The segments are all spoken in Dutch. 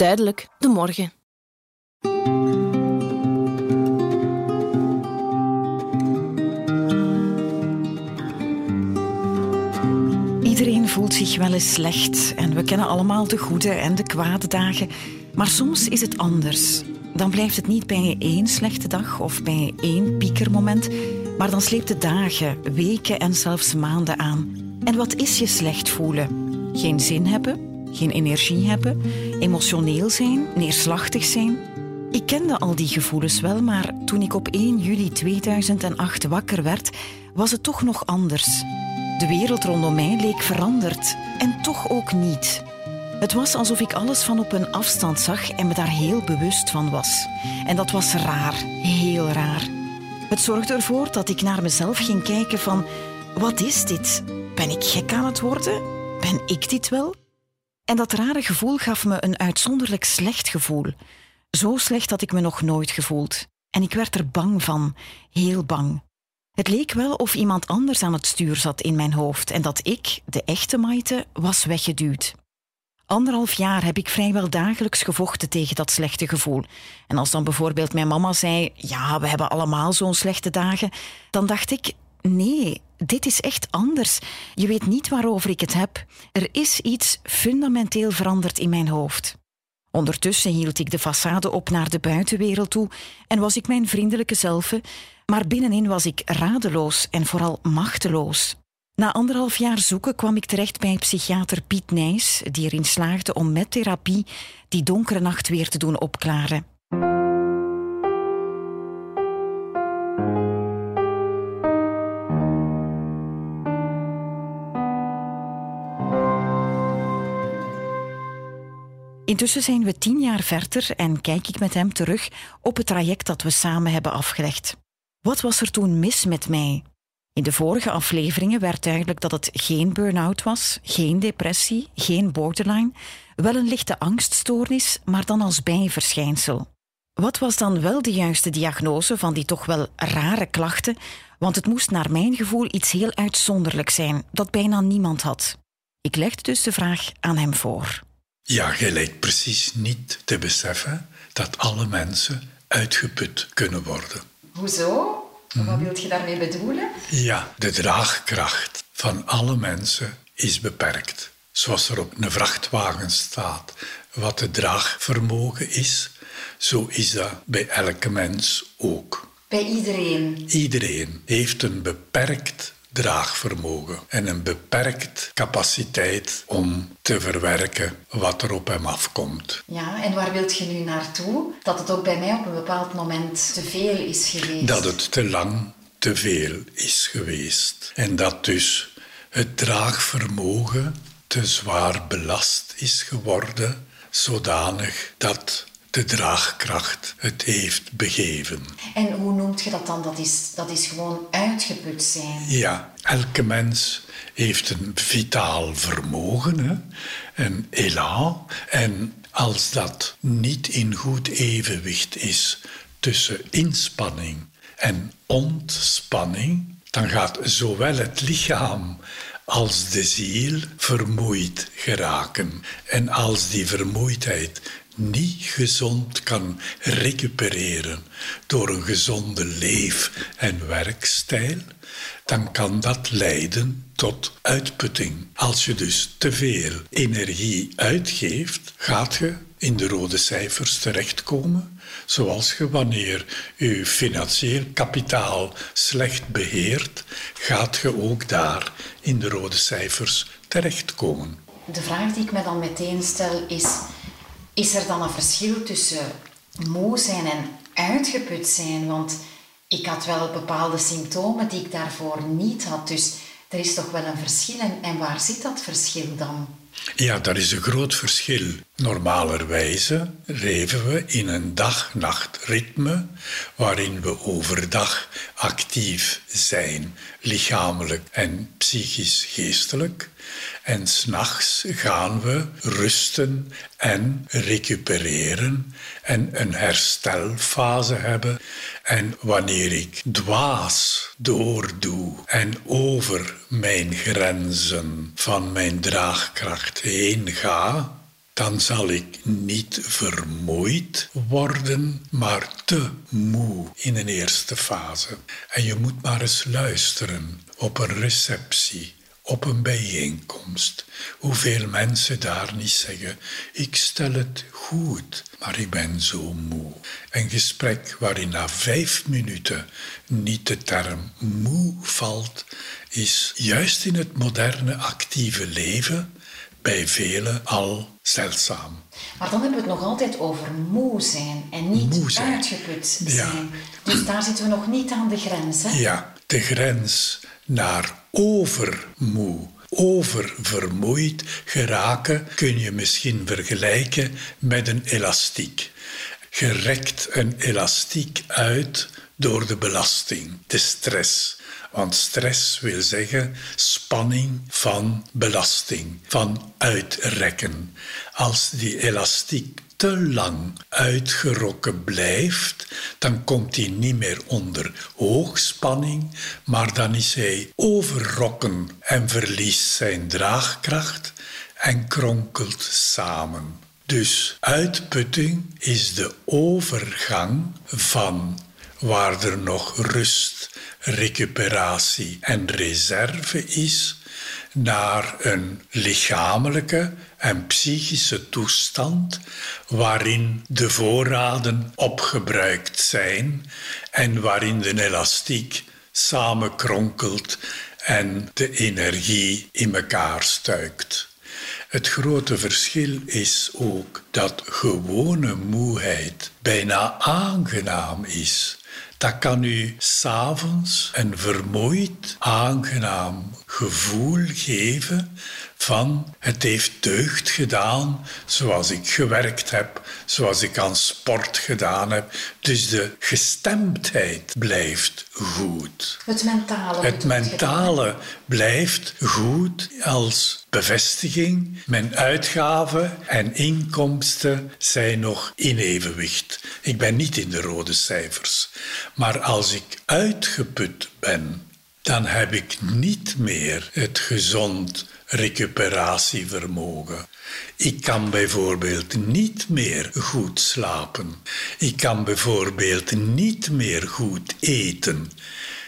Duidelijk, de morgen. Iedereen voelt zich wel eens slecht en we kennen allemaal de goede en de kwade dagen. Maar soms is het anders. Dan blijft het niet bij één slechte dag of bij één piekermoment, maar dan sleept het dagen, weken en zelfs maanden aan. En wat is je slecht voelen? Geen zin hebben, geen energie hebben, emotioneel zijn, neerslachtig zijn. Ik kende al die gevoelens wel, maar toen ik op 1 juli 2008 wakker werd, was het toch nog anders. De wereld rondom mij leek veranderd en toch ook niet. Het was alsof ik alles van op een afstand zag en me daar heel bewust van was. En dat was raar, heel raar. Het zorgde ervoor dat ik naar mezelf ging kijken van... Wat is dit? Ben ik gek aan het worden? Ben ik dit wel? En dat rare gevoel gaf me een uitzonderlijk slecht gevoel. Zo slecht had ik me nog nooit gevoeld. En ik werd er bang van, heel bang. Het leek wel of iemand anders aan het stuur zat in mijn hoofd en dat ik, de echte Maite, was weggeduwd. Anderhalf jaar heb ik vrijwel dagelijks gevochten tegen dat slechte gevoel. En als dan bijvoorbeeld mijn mama zei: Ja, we hebben allemaal zo'n slechte dagen, dan dacht ik: Nee, dit is echt anders. Je weet niet waarover ik het heb. Er is iets fundamenteel veranderd in mijn hoofd. Ondertussen hield ik de façade op naar de buitenwereld toe en was ik mijn vriendelijke zelf, maar binnenin was ik radeloos en vooral machteloos. Na anderhalf jaar zoeken kwam ik terecht bij psychiater Piet Nijs, die erin slaagde om met therapie die donkere nacht weer te doen opklaren. Intussen zijn we tien jaar verder en kijk ik met hem terug op het traject dat we samen hebben afgelegd. Wat was er toen mis met mij? In de vorige afleveringen werd duidelijk dat het geen burn-out was, geen depressie, geen borderline, wel een lichte angststoornis, maar dan als bijverschijnsel. Wat was dan wel de juiste diagnose van die toch wel rare klachten? Want het moest naar mijn gevoel iets heel uitzonderlijks zijn, dat bijna niemand had. Ik legde dus de vraag aan hem voor. Ja, je lijkt precies niet te beseffen dat alle mensen uitgeput kunnen worden. Hoezo? Wat mhm. wil je daarmee bedoelen? Ja, de draagkracht van alle mensen is beperkt. Zoals er op een vrachtwagen staat wat het draagvermogen is, zo is dat bij elke mens ook. Bij iedereen? Iedereen heeft een beperkt draagvermogen en een beperkt capaciteit om te verwerken wat er op hem afkomt. Ja, en waar wilt je nu naartoe? Dat het ook bij mij op een bepaald moment te veel is geweest. Dat het te lang te veel is geweest. En dat dus het draagvermogen te zwaar belast is geworden, zodanig dat de draagkracht het heeft begeven. En hoe noemt je dat dan? Dat is, dat is gewoon uitgeput zijn. Ja, elke mens heeft een vitaal vermogen, hè? een elan. En als dat niet in goed evenwicht is tussen inspanning en ontspanning, dan gaat zowel het lichaam als de ziel vermoeid geraken. En als die vermoeidheid niet gezond kan recupereren door een gezonde leef- en werkstijl, dan kan dat leiden tot uitputting. Als je dus te veel energie uitgeeft, gaat je in de rode cijfers terechtkomen, zoals je wanneer je financieel kapitaal slecht beheert, gaat je ook daar in de rode cijfers terechtkomen. De vraag die ik me dan meteen stel is is er dan een verschil tussen moe zijn en uitgeput zijn? Want ik had wel bepaalde symptomen die ik daarvoor niet had. Dus er is toch wel een verschil. En, waar zit dat verschil dan? Ja, daar is een groot verschil. Normalerwijze leven we in een dag-nacht ritme waarin we overdag actief zijn, lichamelijk en psychisch-geestelijk. En s'nachts gaan we rusten en recupereren en een herstelfase hebben. En wanneer ik dwaas doordoe en over mijn grenzen van mijn draagkracht heen ga, dan zal ik niet vermoeid worden, maar te moe in een eerste fase. En je moet maar eens luisteren op een receptie op een bijeenkomst. Hoeveel mensen daar niet zeggen: Ik stel het goed, maar ik ben zo moe. Een gesprek waarin na vijf minuten niet de term moe valt, is juist in het moderne actieve leven bij velen al zeldzaam. Maar dan hebben we het nog altijd over moe zijn en niet moe zijn. uitgeput zijn. Ja. Dus daar zitten we nog niet aan de grens. Hè? Ja, de grens naar overmoe, oververmoeid geraken kun je misschien vergelijken met een elastiek. Je rekt een elastiek uit door de belasting, de stress. Want stress wil zeggen spanning van belasting, van uitrekken. Als die elastiek te lang uitgerokken blijft, dan komt hij niet meer onder hoogspanning, maar dan is hij overrokken en verliest zijn draagkracht en kronkelt samen. Dus uitputting is de overgang van waar er nog rust, recuperatie en reserve is, naar een lichamelijke en psychische toestand waarin de voorraden opgebruikt zijn en waarin de elastiek samenkronkelt en de energie in elkaar stuikt. Het grote verschil is ook dat gewone moeheid bijna aangenaam is. Dat kan u s'avonds een vermoeid, aangenaam gevoel geven van het heeft deugd gedaan zoals ik gewerkt heb, zoals ik aan sport gedaan heb. Dus de gestemdheid blijft goed. Het mentale. Het mentale blijft goed als bevestiging. Mijn uitgaven en inkomsten zijn nog in evenwicht. Ik ben niet in de rode cijfers. Maar als ik uitgeput ben, dan heb ik niet meer het gezond recuperatievermogen. Ik kan bijvoorbeeld niet meer goed slapen. Ik kan bijvoorbeeld niet meer goed eten.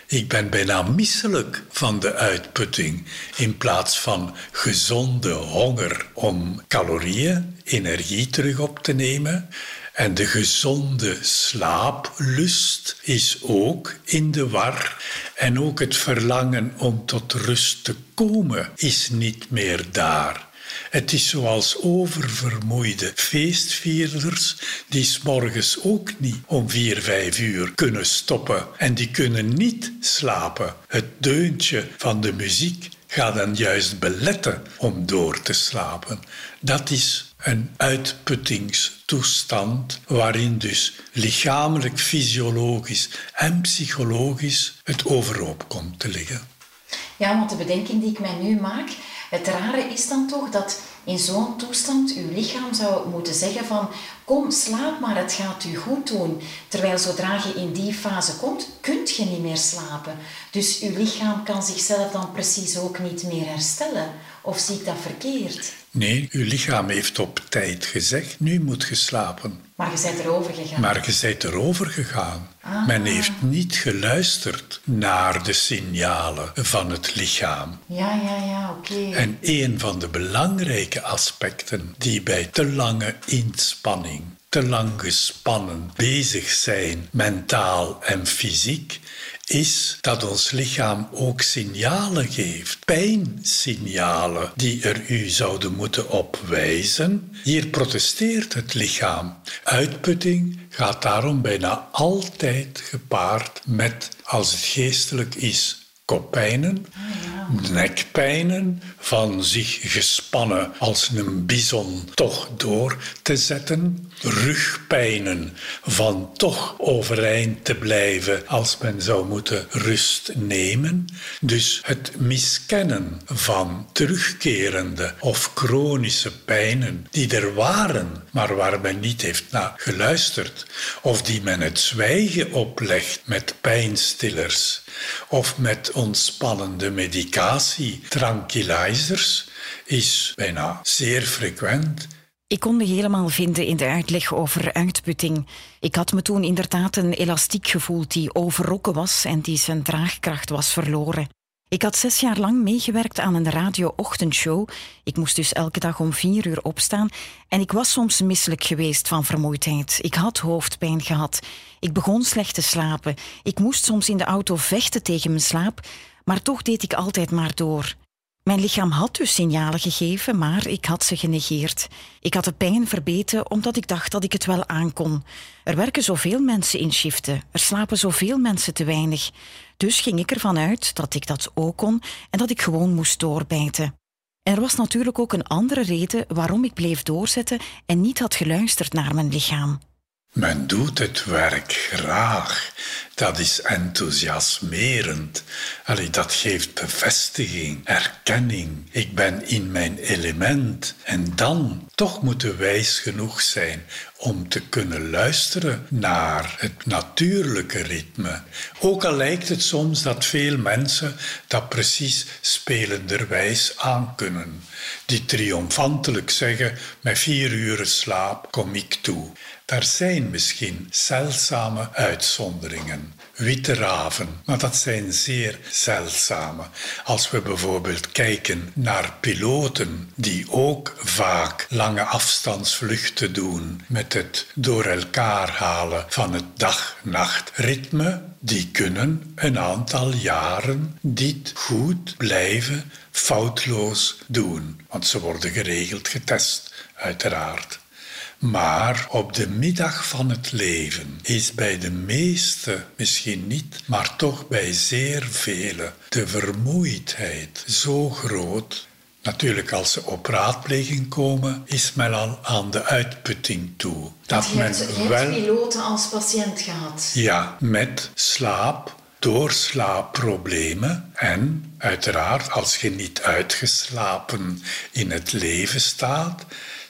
Ik ben bijna misselijk van de uitputting in plaats van gezonde honger om calorieën, energie terug op te nemen. En de gezonde slaaplust is ook in de war. En ook het verlangen om tot rust te komen is niet meer daar. Het is zoals oververmoeide feestvierders die s morgens ook niet om vier, vijf uur kunnen stoppen en die kunnen niet slapen. Het deuntje van de muziek gaat dan juist beletten om door te slapen. Dat is een uitputtingstoestand waarin dus lichamelijk, fysiologisch en psychologisch het overhoop komt te liggen. Ja, want de bedenking die ik mij nu maak, het rare is dan toch dat in zo'n toestand uw lichaam zou moeten zeggen van kom slaap maar, het gaat u goed doen. Terwijl zodra je in die fase komt, kunt je niet meer slapen. Dus uw lichaam kan zichzelf dan precies ook niet meer herstellen. Of zie ik dat verkeerd? Nee, uw lichaam heeft op tijd gezegd, nu moet je slapen. Maar je bent erover gegaan. Maar je bent erover gegaan. Ah. Men heeft niet geluisterd naar de signalen van het lichaam. Ja, ja, ja, oké. En een van de belangrijke aspecten die bij te lange inspanning, te lang gespannen bezig zijn, mentaal en fysiek, is dat ons lichaam ook signalen geeft, pijnsignalen, die er u zouden moeten opwijzen. Hier protesteert het lichaam. Uitputting gaat daarom bijna altijd gepaard met, als het geestelijk is, koppijnen, nekpijnen, van zich gespannen als een bison toch door te zetten, rugpijnen van toch overeind te blijven als men zou moeten rust nemen. Dus het miskennen van terugkerende of chronische pijnen die er waren, maar waar men niet heeft naar geluisterd, of die men het zwijgen oplegt met pijnstillers of met ontspannende medicatie, tranquilizers, is bijna zeer frequent Ik kon me helemaal vinden in de uitleg over uitputting. Ik had me toen inderdaad een elastiek gevoeld die overrokken was en die zijn draagkracht was verloren. Ik had zes jaar lang meegewerkt aan een radio-ochtendshow. Ik moest dus elke dag om vier uur opstaan. En ik was soms misselijk geweest van vermoeidheid. Ik had hoofdpijn gehad. Ik begon slecht te slapen. Ik moest soms in de auto vechten tegen mijn slaap. Maar toch deed ik altijd maar door. Mijn lichaam had dus signalen gegeven, maar ik had ze genegeerd. Ik had de pijn verbeten omdat ik dacht dat ik het wel aankon. Er werken zoveel mensen in shiften, er slapen zoveel mensen te weinig. Dus ging ik ervan uit dat ik dat ook kon en dat ik gewoon moest doorbijten. Er was natuurlijk ook een andere reden waarom ik bleef doorzetten en niet had geluisterd naar mijn lichaam. Men doet het werk graag. Dat is enthousiasmerend. Allee, dat geeft bevestiging, erkenning. Ik ben in mijn element. En dan toch moeten wijs genoeg zijn om te kunnen luisteren naar het natuurlijke ritme. Ook al lijkt het soms dat veel mensen dat precies spelenderwijs aankunnen. Die triomfantelijk zeggen: met vier uren slaap kom ik toe. Er zijn misschien zeldzame uitzonderingen, witte raven, maar dat zijn zeer zeldzame. Als we bijvoorbeeld kijken naar piloten die ook vaak lange afstandsvluchten doen met het door elkaar halen van het dag-nacht-ritme, die kunnen een aantal jaren dit goed blijven foutloos doen, want ze worden geregeld getest, uiteraard. Maar op de middag van het leven is bij de meesten, misschien niet, maar toch bij zeer velen, de vermoeidheid zo groot. Natuurlijk, als ze op raadpleging komen, is men al aan de uitputting toe. Dat je men hebt, wel... piloten als patiënt gehad. Ja, met slaap, doorslaapproblemen en uiteraard als je niet uitgeslapen in het leven staat,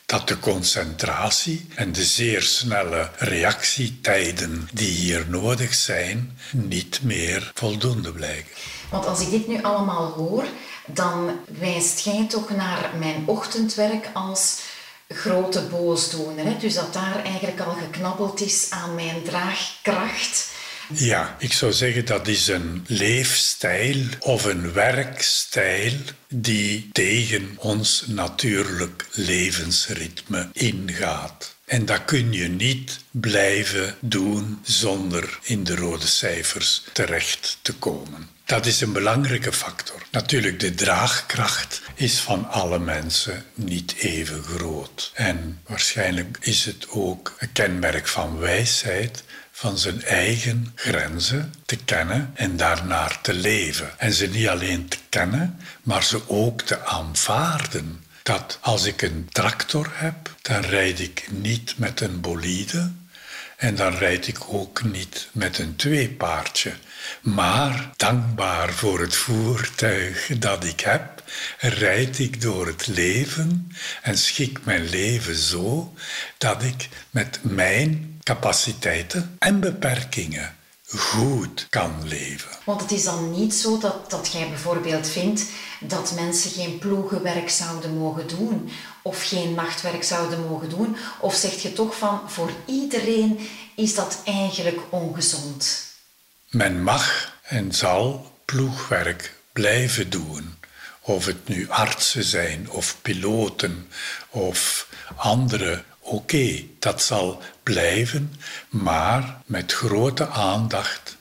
dat de concentratie en de zeer snelle reactietijden die hier nodig zijn, niet meer voldoende blijken. Want als ik dit nu allemaal hoor, dan wijst jij toch naar mijn ochtendwerk als grote boosdoener. Hè? Dus dat daar eigenlijk al geknabbeld is aan mijn draagkracht ja, ik zou zeggen dat is een leefstijl of een werkstijl die tegen ons natuurlijk levensritme ingaat. En dat kun je niet blijven doen zonder in de rode cijfers terecht te komen. Dat is een belangrijke factor. Natuurlijk, de draagkracht is van alle mensen niet even groot. En waarschijnlijk is het ook een kenmerk van wijsheid van zijn eigen grenzen te kennen en daarnaar te leven. En ze niet alleen te kennen, maar ze ook te aanvaarden. Dat als ik een tractor heb, dan rijd ik niet met een bolide en dan rijd ik ook niet met een tweepaardje. Maar dankbaar voor het voertuig dat ik heb, rijd ik door het leven en schik mijn leven zo dat ik met mijn capaciteiten en beperkingen goed kan leven. Want het is dan niet zo dat, dat jij bijvoorbeeld vindt dat mensen geen ploegenwerk zouden mogen doen of geen nachtwerk zouden mogen doen? Of zeg je toch van voor iedereen is dat eigenlijk ongezond? Men mag en zal ploegwerk blijven doen. Of het nu artsen zijn of piloten of andere Oké, dat zal blijven, maar met grote aandacht.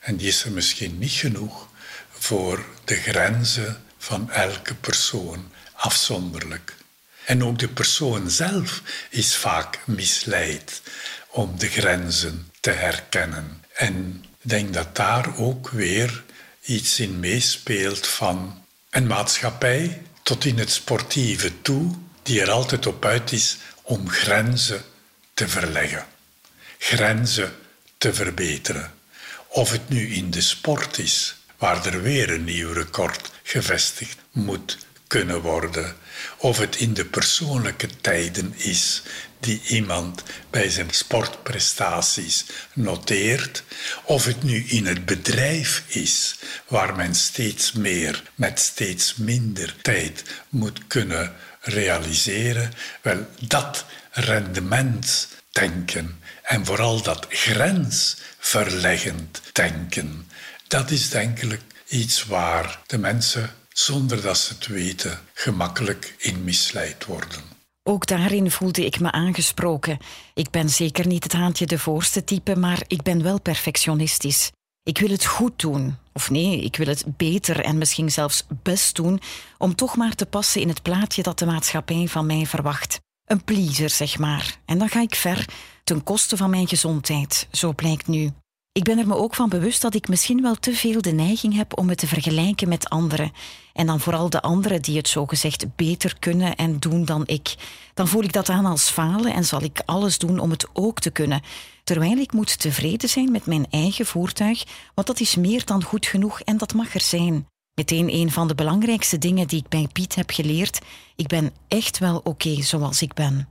En die is er misschien niet genoeg voor de grenzen van elke persoon afzonderlijk. En ook de persoon zelf is vaak misleid om de grenzen te herkennen. En ik denk dat daar ook weer iets in meespeelt van een maatschappij tot in het sportieve toe, die er altijd op uit is om grenzen te verleggen, grenzen te verbeteren. Of het nu in de sport is, waar er weer een nieuw record gevestigd moet kunnen worden, of het in de persoonlijke tijden is die iemand bij zijn sportprestaties noteert, of het nu in het bedrijf is waar men steeds meer met steeds minder tijd moet kunnen realiseren? Wel, dat rendementsdenken en vooral dat grensverleggend denken, dat is denk ik iets waar de mensen, zonder dat ze het weten, gemakkelijk in misleid worden. Ook daarin voelde ik me aangesproken. Ik ben zeker niet het haantje de voorste type, maar ik ben wel perfectionistisch. Ik wil het goed doen. Of nee, ik wil het beter en misschien zelfs best doen, om toch maar te passen in het plaatje dat de maatschappij van mij verwacht. Een pleaser, zeg maar. En dan ga ik ver, ten koste van mijn gezondheid, zo blijkt nu. Ik ben er me ook van bewust dat ik misschien wel te veel de neiging heb om me te vergelijken met anderen. En dan vooral de anderen die het zogezegd beter kunnen en doen dan ik. Dan voel ik dat aan als falen en zal ik alles doen om het ook te kunnen. Terwijl ik moet tevreden zijn met mijn eigen voertuig, want dat is meer dan goed genoeg en dat mag er zijn. Meteen een van de belangrijkste dingen die ik bij Piet heb geleerd: ik ben echt wel oké zoals ik ben.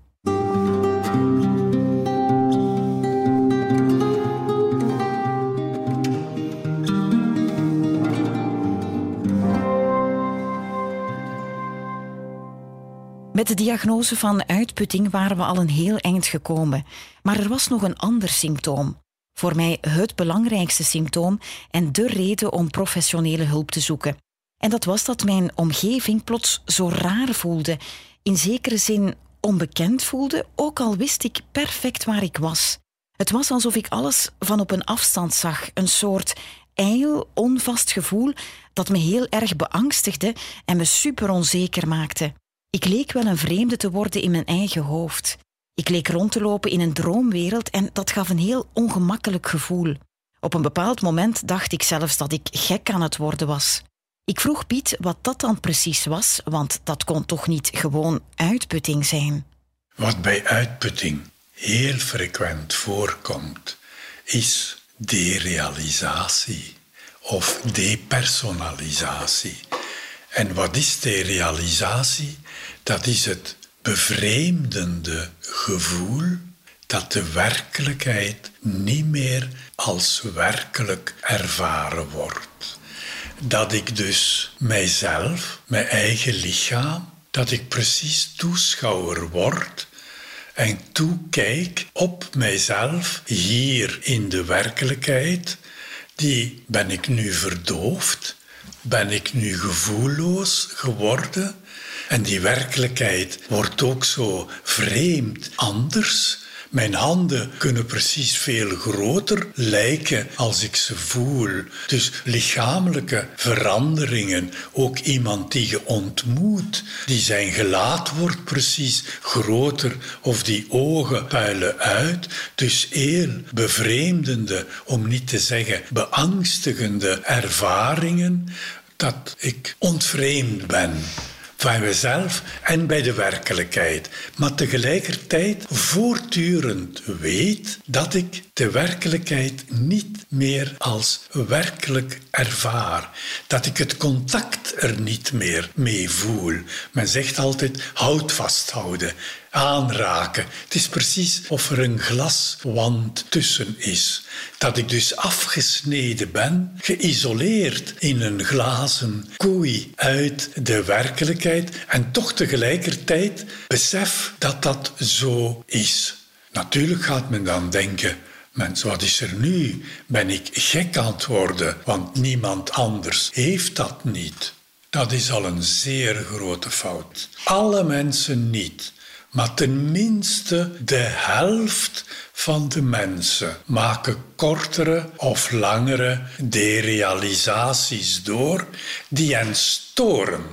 Met de diagnose van uitputting waren we al een heel eind gekomen. Maar er was nog een ander symptoom. Voor mij het belangrijkste symptoom en de reden om professionele hulp te zoeken. En dat was dat mijn omgeving plots zo raar voelde, in zekere zin onbekend voelde, ook al wist ik perfect waar ik was. Het was alsof ik alles van op een afstand zag, een soort ijl, onvast gevoel dat me heel erg beangstigde en me super onzeker maakte. Ik leek wel een vreemde te worden in mijn eigen hoofd. Ik leek rond te lopen in een droomwereld en dat gaf een heel ongemakkelijk gevoel. Op een bepaald moment dacht ik zelfs dat ik gek aan het worden was. Ik vroeg Piet wat dat dan precies was, want dat kon toch niet gewoon uitputting zijn. Wat bij uitputting heel frequent voorkomt, is derealisatie of depersonalisatie. En wat is derealisatie? Dat is het bevreemdende gevoel dat de werkelijkheid niet meer als werkelijk ervaren wordt. Dat ik dus mijzelf, mijn eigen lichaam, dat ik precies toeschouwer word en toekijk op mijzelf hier in de werkelijkheid, die ben ik nu verdoofd, ben ik nu gevoelloos geworden en die werkelijkheid wordt ook zo vreemd anders. Mijn handen kunnen precies veel groter lijken als ik ze voel. Dus lichamelijke veranderingen. Ook iemand die je ontmoet, die zijn gelaat wordt precies groter of die ogen puilen uit. Dus heel bevreemdende, om niet te zeggen beangstigende ervaringen dat ik ontvreemd ben van mezelf en bij de werkelijkheid. Maar tegelijkertijd voortdurend weet dat ik de werkelijkheid niet meer als werkelijk ervaar. Dat ik het contact er niet meer mee voel. Men zegt altijd houd vasthouden aanraken. Het is precies of er een glaswand tussen is. Dat ik dus afgesneden ben, geïsoleerd in een glazen koei uit de werkelijkheid en toch tegelijkertijd besef dat dat zo is. Natuurlijk gaat men dan denken. Mens, wat is er nu? Ben ik gek aan het worden? Want niemand anders heeft dat niet. Dat is al een zeer grote fout. Alle mensen niet. Maar tenminste de helft van de mensen maken kortere of langere derealisaties door die hen storen.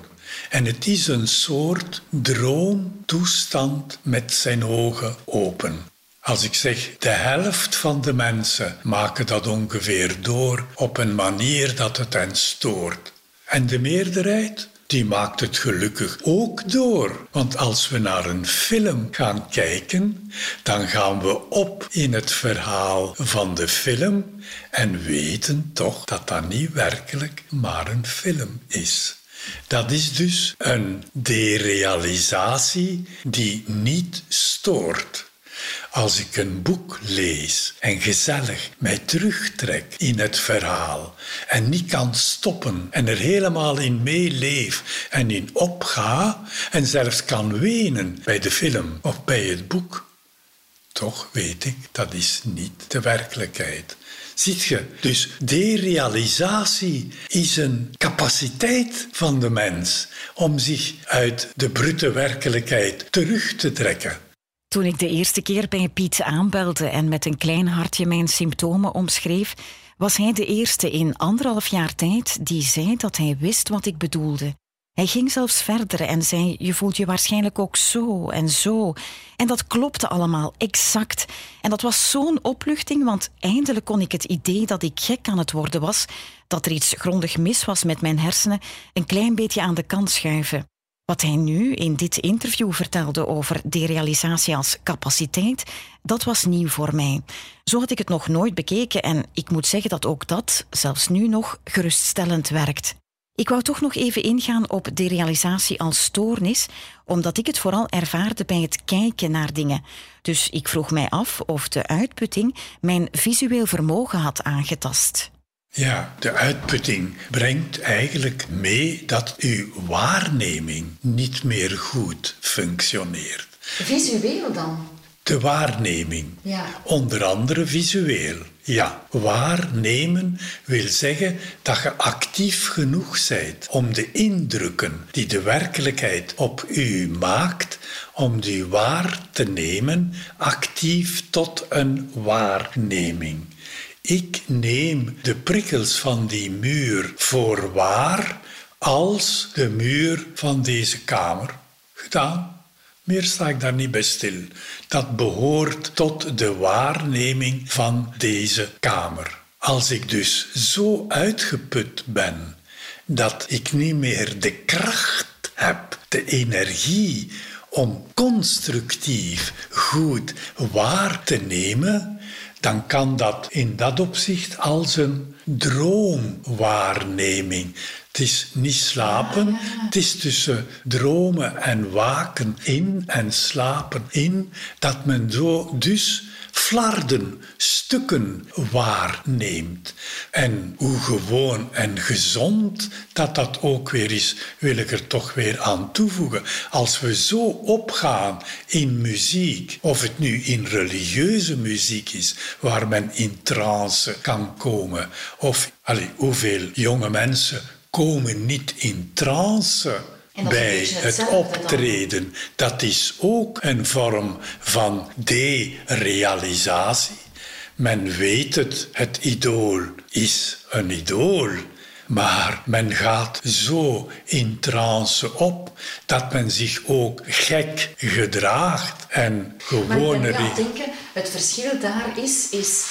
En het is een soort droomtoestand met zijn ogen open. Als ik zeg de helft van de mensen maken dat ongeveer door op een manier dat het hen stoort. En de meerderheid die maakt het gelukkig ook door. Want als we naar een film gaan kijken, dan gaan we op in het verhaal van de film en weten toch dat dat niet werkelijk maar een film is. Dat is dus een derealisatie die niet stoort. Als ik een boek lees en gezellig mij terugtrek in het verhaal en niet kan stoppen en er helemaal in meeleef en in opga en zelfs kan wenen bij de film of bij het boek, toch weet ik, dat is niet de werkelijkheid. Ziet je, dus derealisatie is een capaciteit van de mens om zich uit de brute werkelijkheid terug te trekken. Toen ik de eerste keer bij Piet aanbelde en met een klein hartje mijn symptomen omschreef, was hij de eerste in anderhalf jaar tijd die zei dat hij wist wat ik bedoelde. Hij ging zelfs verder en zei: Je voelt je waarschijnlijk ook zo en zo. En dat klopte allemaal exact. En dat was zo'n opluchting, want eindelijk kon ik het idee dat ik gek aan het worden was, dat er iets grondig mis was met mijn hersenen, een klein beetje aan de kant schuiven. Wat hij nu in dit interview vertelde over derealisatie als capaciteit, dat was nieuw voor mij. Zo had ik het nog nooit bekeken en ik moet zeggen dat ook dat, zelfs nu nog, geruststellend werkt. Ik wou toch nog even ingaan op derealisatie als stoornis, omdat ik het vooral ervaarde bij het kijken naar dingen. Dus ik vroeg mij af of de uitputting mijn visueel vermogen had aangetast. Ja, de uitputting brengt eigenlijk mee dat uw waarneming niet meer goed functioneert. Visueel dan? De waarneming. Ja. Onder andere visueel. Ja, waarnemen wil zeggen dat je actief genoeg bent om de indrukken die de werkelijkheid op u maakt, om die waar te nemen, actief tot een waarneming. Ik neem de prikkels van die muur voor waar als de muur van deze kamer. Gedaan. Meer sta ik daar niet bij stil. Dat behoort tot de waarneming van deze kamer. Als ik dus zo uitgeput ben dat ik niet meer de kracht heb, de energie om constructief goed waar te nemen, dan kan dat in dat opzicht als een droomwaarneming. Het is niet slapen, het is tussen dromen en waken in en slapen in, dat men zo dus flarden, stukken waarneemt. En hoe gewoon en gezond dat dat ook weer is, wil ik er toch weer aan toevoegen. Als we zo opgaan in muziek, of het nu in religieuze muziek is, waar men in trance kan komen, of allez, hoeveel jonge mensen komen niet in trance bij het optreden. Dat is ook een vorm van derealisatie. Men weet het, het idool is een idool. Maar men gaat zo in trance op dat men zich ook gek gedraagt en gewoon. Maar ik denken, het verschil daar is, is,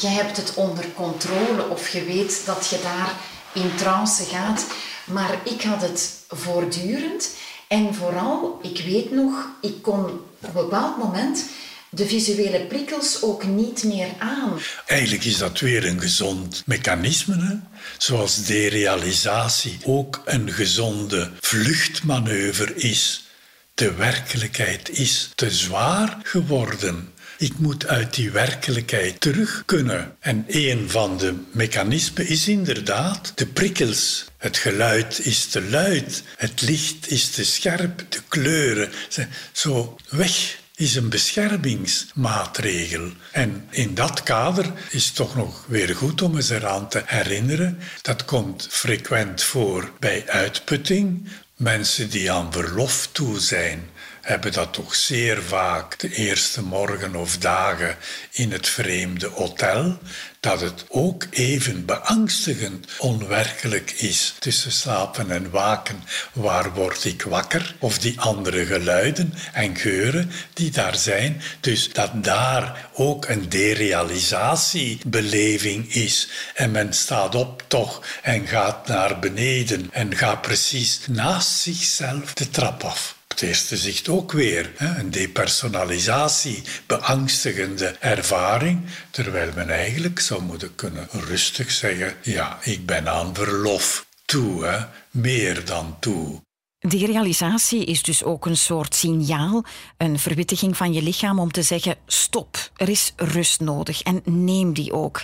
je hebt het onder controle of je weet dat je daar in trance gaat. Maar ik had het voortdurend. En vooral, ik weet nog, ik kon op een bepaald moment de visuele prikkels ook niet meer aan. Eigenlijk is dat weer een gezond mechanisme, hè? zoals derealisatie ook een gezonde vluchtmanoeuvre is. De werkelijkheid is te zwaar geworden. Ik moet uit die werkelijkheid terug kunnen. En een van de mechanismen is inderdaad de prikkels. Het geluid is te luid, het licht is te scherp, de kleuren zo weg is een beschermingsmaatregel. En in dat kader is het toch nog weer goed om eens eraan te herinneren. Dat komt frequent voor bij uitputting. Mensen die aan verlof toe zijn, hebben dat toch zeer vaak de eerste morgen of dagen in het vreemde hotel, dat het ook even beangstigend onwerkelijk is tussen slapen en waken. Waar word ik wakker? Of die andere geluiden en geuren die daar zijn. Dus dat daar ook een derealisatiebeleving is. En men staat op toch en gaat naar beneden en gaat precies naast zichzelf de trap af het eerste zicht ook weer. Een depersonalisatie, beangstigende ervaring, terwijl men eigenlijk zou moeten kunnen rustig zeggen, ja, ik ben aan verlof toe, hè? meer dan toe. Die realisatie is dus ook een soort signaal, een verwittiging van je lichaam om te zeggen: stop, er is rust nodig en neem die ook.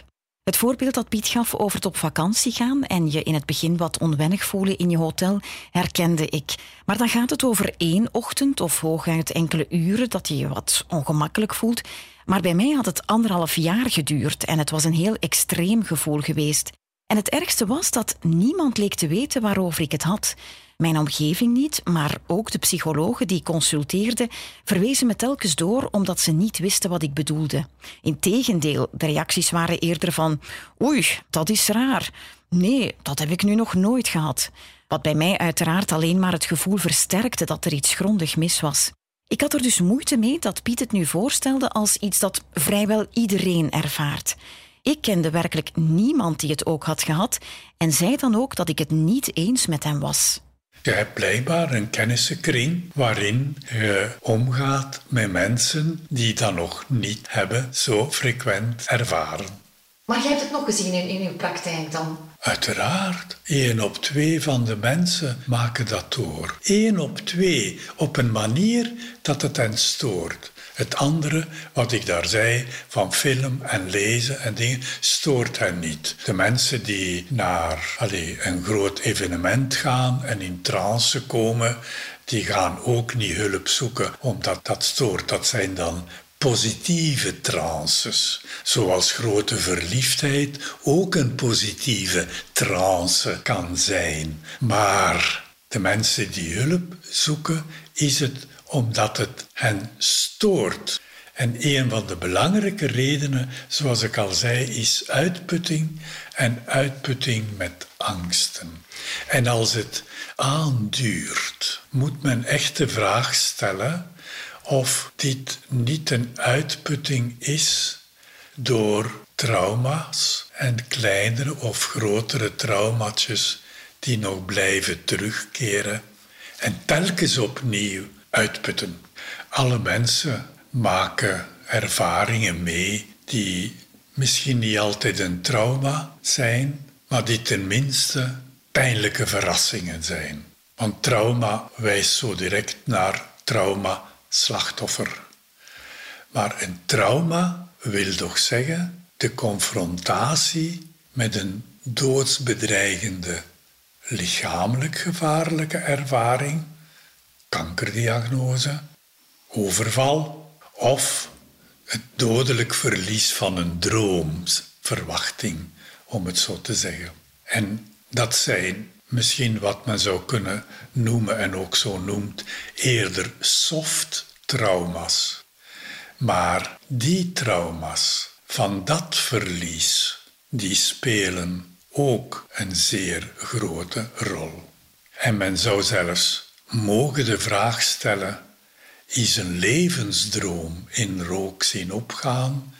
Het voorbeeld dat Piet gaf over het op vakantie gaan en je in het begin wat onwennig voelen in je hotel, herkende ik. Maar dan gaat het over één ochtend of hooguit enkele uren dat je je wat ongemakkelijk voelt. Maar bij mij had het anderhalf jaar geduurd en het was een heel extreem gevoel geweest. En het ergste was dat niemand leek te weten waarover ik het had. Mijn omgeving niet, maar ook de psychologen die consulteerden, verwezen me telkens door omdat ze niet wisten wat ik bedoelde. Integendeel, de reacties waren eerder van: Oei, dat is raar. Nee, dat heb ik nu nog nooit gehad. Wat bij mij uiteraard alleen maar het gevoel versterkte dat er iets grondig mis was. Ik had er dus moeite mee dat Piet het nu voorstelde als iets dat vrijwel iedereen ervaart. Ik kende werkelijk niemand die het ook had gehad en zei dan ook dat ik het niet eens met hem was. Je hebt blijkbaar een kennissenkring waarin je omgaat met mensen die dat nog niet hebben zo frequent ervaren. Maar jij hebt het nog gezien in, in uw praktijk dan? Uiteraard. Eén op twee van de mensen maken dat door. Eén op twee op een manier dat het hen stoort. Het andere, wat ik daar zei, van film en lezen en dingen, stoort hen niet. De mensen die naar allez, een groot evenement gaan en in trance komen, die gaan ook niet hulp zoeken omdat dat stoort. Dat zijn dan positieve trances, zoals grote verliefdheid ook een positieve trance kan zijn. Maar de mensen die hulp zoeken, is het omdat het hen stoort. En een van de belangrijke redenen, zoals ik al zei, is uitputting en uitputting met angsten. En als het aanduurt, moet men echt de vraag stellen of dit niet een uitputting is door trauma's en kleinere of grotere traumatjes die nog blijven terugkeren en telkens opnieuw uitputten. Alle mensen maken ervaringen mee die misschien niet altijd een trauma zijn, maar die tenminste pijnlijke verrassingen zijn. Want trauma wijst zo direct naar trauma-slachtoffer. Maar een trauma wil toch zeggen de confrontatie met een doodsbedreigende lichamelijk gevaarlijke ervaring kankerdiagnose, overval of het dodelijk verlies van een droomverwachting, om het zo te zeggen. En dat zijn misschien wat men zou kunnen noemen en ook zo noemt, eerder soft trauma's. Maar die trauma's van dat verlies, die spelen ook een zeer grote rol. En men zou zelfs mogen de vraag stellen: is een levensdroom in rook zien opgaan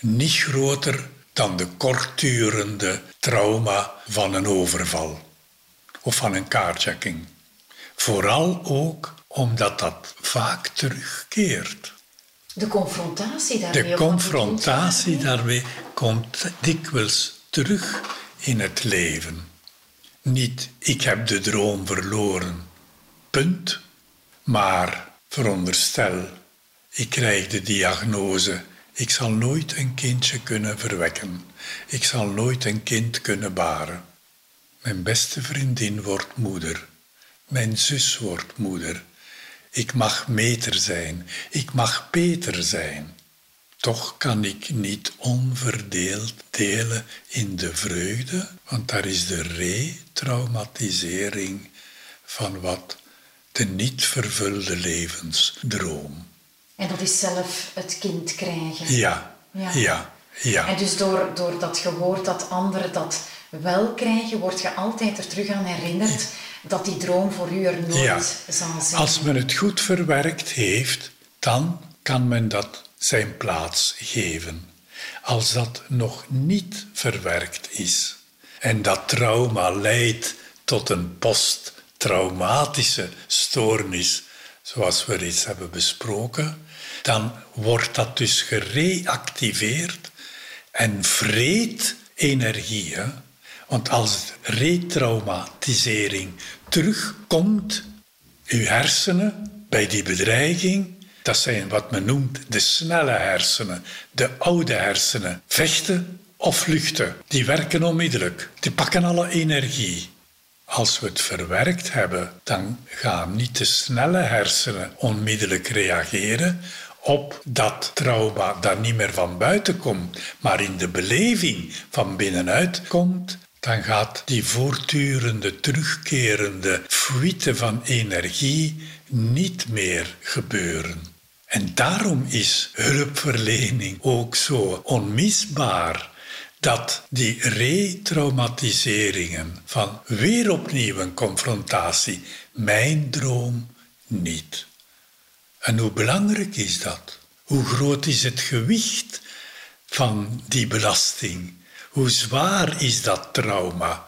niet groter dan de kortdurende trauma van een overval of van een carjacking? Vooral ook omdat dat vaak terugkeert. De confrontatie daarmee. De confrontatie daarmee komt dikwijls terug in het leven. Niet ik heb de droom verloren, Punt. Maar veronderstel, ik krijg de diagnose, ik zal nooit een kindje kunnen verwekken. Ik zal nooit een kind kunnen baren. Mijn beste vriendin wordt moeder. Mijn zus wordt moeder. Ik mag meter zijn. Ik mag Peter zijn. Toch kan ik niet onverdeeld delen in de vreugde, want daar is de retraumatisering van wat de niet vervulde levensdroom. En dat is zelf het kind krijgen. Ja, ja, ja. ja. En dus door, door dat je hoort dat anderen dat wel krijgen, word je altijd er terug aan herinnerd dat die droom voor u er nooit zal zijn. Als men het goed verwerkt heeft, dan kan men dat zijn plaats geven. Als dat nog niet verwerkt is en dat trauma leidt tot een post traumatische stoornis, zoals we reeds hebben besproken, dan wordt dat dus gereactiveerd en vreet energie. Want als retraumatisering terugkomt, uw hersenen bij die bedreiging, dat zijn wat men noemt de snelle hersenen, de oude hersenen. Vechten of vluchten, die werken onmiddellijk. Die pakken alle energie. Als we het verwerkt hebben, dan gaan niet de snelle hersenen onmiddellijk reageren op dat trauma dat niet meer van buiten komt, maar in de beleving van binnenuit komt, dan gaat die voortdurende, terugkerende fuite van energie niet meer gebeuren. En daarom is hulpverlening ook zo onmisbaar dat die retraumatiseringen van weer opnieuw een confrontatie, mijn droom niet. En hoe belangrijk is dat? Hoe groot is het gewicht van die belasting? Hoe zwaar is dat trauma?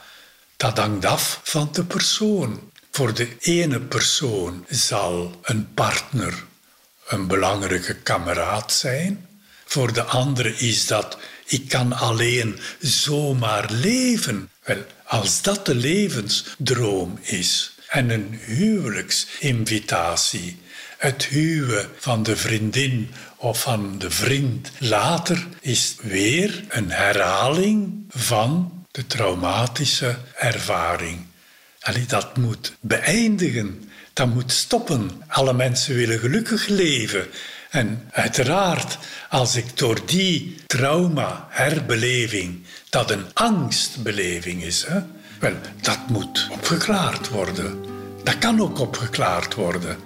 Dat hangt af van de persoon. Voor de ene persoon zal een partner een belangrijke kameraad zijn. Voor de andere is dat ik kan alleen zomaar leven. Wel, als dat de levensdroom is en een huwelijksinvitatie, het huwen van de vriendin of van de vriend later is weer een herhaling van de traumatische ervaring. Allee, dat moet beëindigen, dat moet stoppen. Alle mensen willen gelukkig leven. En uiteraard, als ik door die trauma-herbeleving, dat een angstbeleving is, hè, wel, dat moet opgeklaard worden. Dat kan ook opgeklaard worden.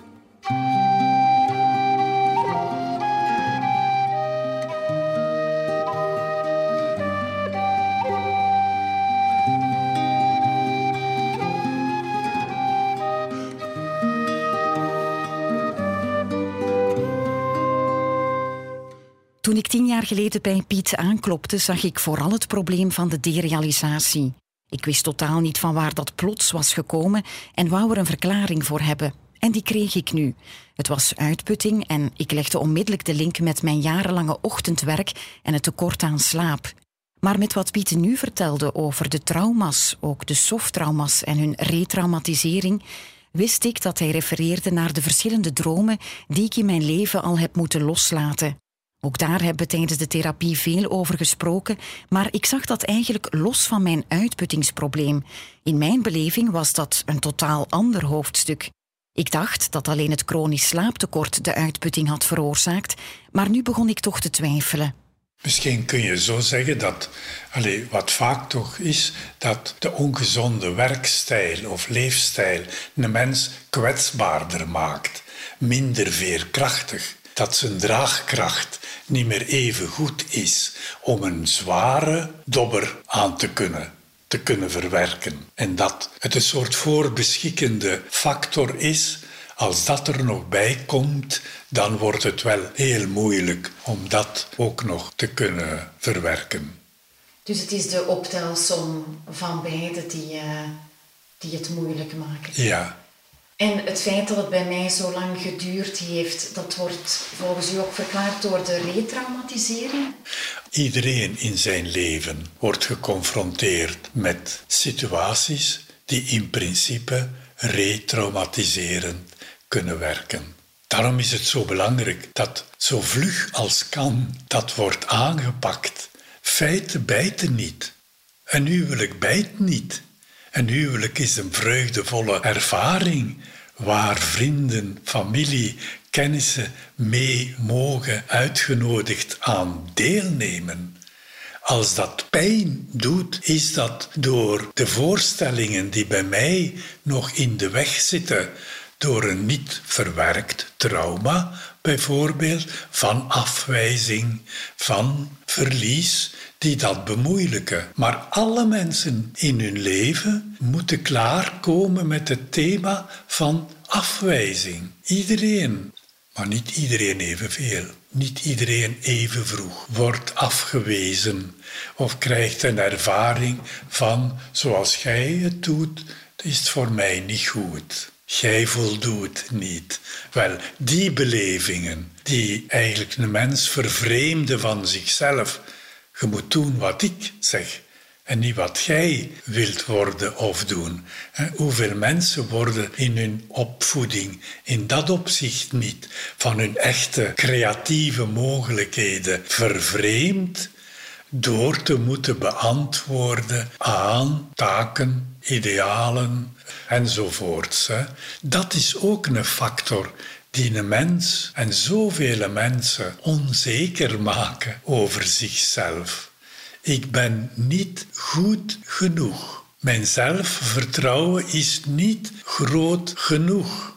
Toen ik tien jaar geleden bij Piet aanklopte, zag ik vooral het probleem van de derealisatie. Ik wist totaal niet van waar dat plots was gekomen en wou er een verklaring voor hebben. En die kreeg ik nu. Het was uitputting en ik legde onmiddellijk de link met mijn jarenlange ochtendwerk en het tekort aan slaap. Maar met wat Piet nu vertelde over de trauma's, ook de softtrauma's en hun retraumatisering, wist ik dat hij refereerde naar de verschillende dromen die ik in mijn leven al heb moeten loslaten. Ook daar hebben we tijdens de therapie veel over gesproken, maar ik zag dat eigenlijk los van mijn uitputtingsprobleem. In mijn beleving was dat een totaal ander hoofdstuk. Ik dacht dat alleen het chronisch slaaptekort de uitputting had veroorzaakt, maar nu begon ik toch te twijfelen. Misschien kun je zo zeggen dat, allez, wat vaak toch is, dat de ongezonde werkstijl of leefstijl een mens kwetsbaarder maakt, minder veerkrachtig, dat zijn draagkracht niet meer even goed is om een zware dobber aan te kunnen, te kunnen verwerken. En dat het een soort voorbeschikkende factor is. Als dat er nog bij komt, dan wordt het wel heel moeilijk om dat ook nog te kunnen verwerken. Dus het is de optelsom van beide die, uh, die het moeilijk maken. Ja, en het feit dat het bij mij zo lang geduurd heeft, dat wordt volgens u ook verklaard door de retraumatisering? Iedereen in zijn leven wordt geconfronteerd met situaties die in principe retraumatiserend kunnen werken. Daarom is het zo belangrijk dat zo vlug als kan dat wordt aangepakt. Feiten bijten niet. Een huwelijk bijt niet. Een huwelijk is een vreugdevolle ervaring waar vrienden, familie, kennissen mee mogen uitgenodigd aan deelnemen. Als dat pijn doet, is dat door de voorstellingen die bij mij nog in de weg zitten, door een niet verwerkt trauma, bijvoorbeeld van afwijzing, van verlies, die dat bemoeilijken. Maar alle mensen in hun leven moeten klaarkomen met het thema van afwijzing. Iedereen, maar niet iedereen evenveel. Niet iedereen even vroeg wordt afgewezen of krijgt een ervaring van zoals jij het doet, is het voor mij niet goed. Jij voldoet niet. Wel, die belevingen die eigenlijk een mens vervreemden van zichzelf, je moet doen wat ik zeg. en niet wat jij wilt worden of doen. Hoeveel mensen worden in hun opvoeding in dat opzicht niet van hun echte creatieve mogelijkheden vervreemd door te moeten beantwoorden aan taken, idealen enzovoorts. Dat is ook een factor die een mens en zoveel mensen onzeker maken over zichzelf. Ik ben niet goed genoeg. Mijn zelfvertrouwen is niet groot genoeg.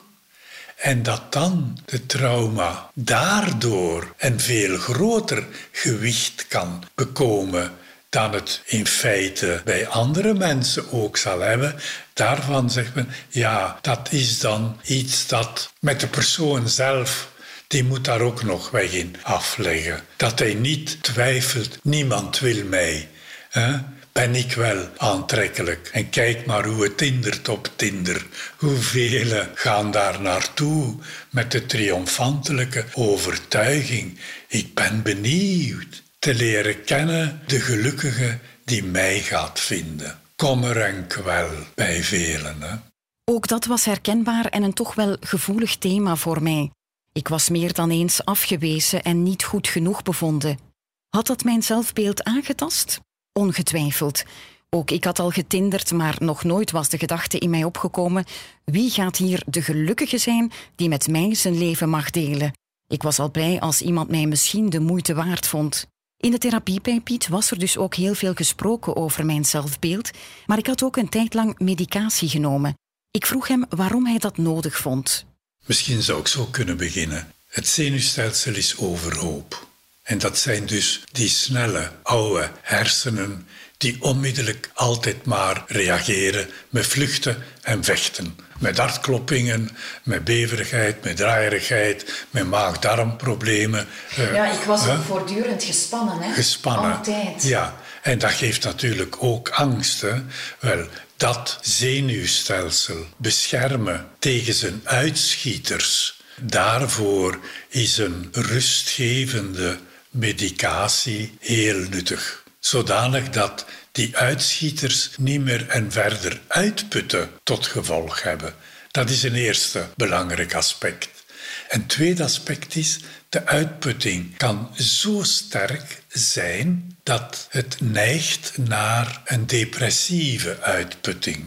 En dat dan de trauma daardoor een veel groter gewicht kan bekomen dan het in feite bij andere mensen ook zal hebben. Daarvan zegt men, ja, dat is dan iets dat met de persoon zelf die moet daar ook nog weg in afleggen. Dat hij niet twijfelt, niemand wil mij. Hè? Ben ik wel aantrekkelijk? En kijk maar hoe het tindert op Tinder. Hoeveel gaan daar naartoe met de triomfantelijke overtuiging. Ik ben benieuwd te leren kennen de gelukkige die mij gaat vinden. Kommer en kwel bij velen. Hè? Ook dat was herkenbaar en een toch wel gevoelig thema voor mij. Ik was meer dan eens afgewezen en niet goed genoeg bevonden. Had dat mijn zelfbeeld aangetast? Ongetwijfeld. Ook ik had al getinderd, maar nog nooit was de gedachte in mij opgekomen: wie gaat hier de gelukkige zijn die met mij zijn leven mag delen? Ik was al blij als iemand mij misschien de moeite waard vond. In de therapie bij Piet was er dus ook heel veel gesproken over mijn zelfbeeld, maar ik had ook een tijd lang medicatie genomen. Ik vroeg hem waarom hij dat nodig vond. Misschien zou ik zo kunnen beginnen. Het zenuwstelsel is overhoop. En dat zijn dus die snelle, oude hersenen die onmiddellijk altijd maar reageren met vluchten en vechten. Met hartkloppingen, met beverigheid, met draaierigheid, met maag-darmproblemen. Eh, ja, ik was ook voortdurend gespannen. Hè? Gespannen. Altijd. Ja, en dat geeft natuurlijk ook angst. Hè? Wel, dat zenuwstelsel beschermen tegen zijn uitschieters. Daarvoor is een rustgevende medicatie heel nuttig. Zodanig dat die uitschieters niet meer en verder uitputten tot gevolg hebben. Dat is een eerste belangrijk aspect. Een tweede aspect is, de uitputting kan zo sterk zijn dat het neigt naar een depressieve uitputting.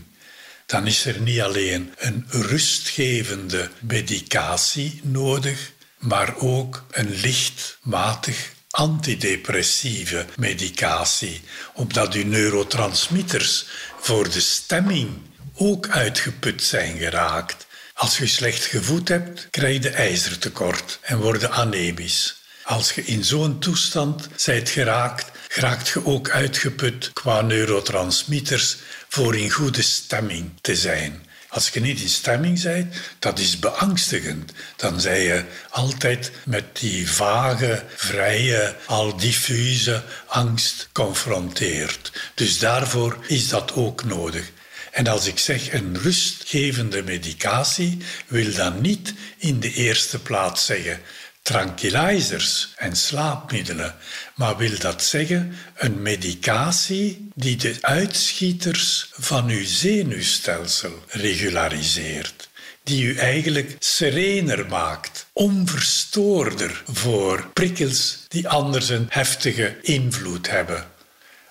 Dan is er niet alleen een rustgevende medicatie nodig, maar ook een lichtmatig antidepressieve medicatie, omdat uw neurotransmitters voor de stemming ook uitgeput zijn geraakt. Als je slecht gevoed hebt, krijg je ijzertekort en word anemisch. Als je in zo'n toestand zijt geraakt, geraakt je ook uitgeput qua neurotransmitters voor in goede stemming te zijn. Als je niet in stemming bent, dat is beangstigend. Dan zij je altijd met die vage, vrije, al diffuse angst confronteerd. Dus daarvoor is dat ook nodig. En als ik zeg een rustgevende medicatie, wil dat niet in de eerste plaats zeggen tranquilizers en slaapmiddelen, maar wil dat zeggen een medicatie die de uitschieters van uw zenuwstelsel regulariseert, die u eigenlijk serener maakt, onverstoorder voor prikkels die anders een heftige invloed hebben.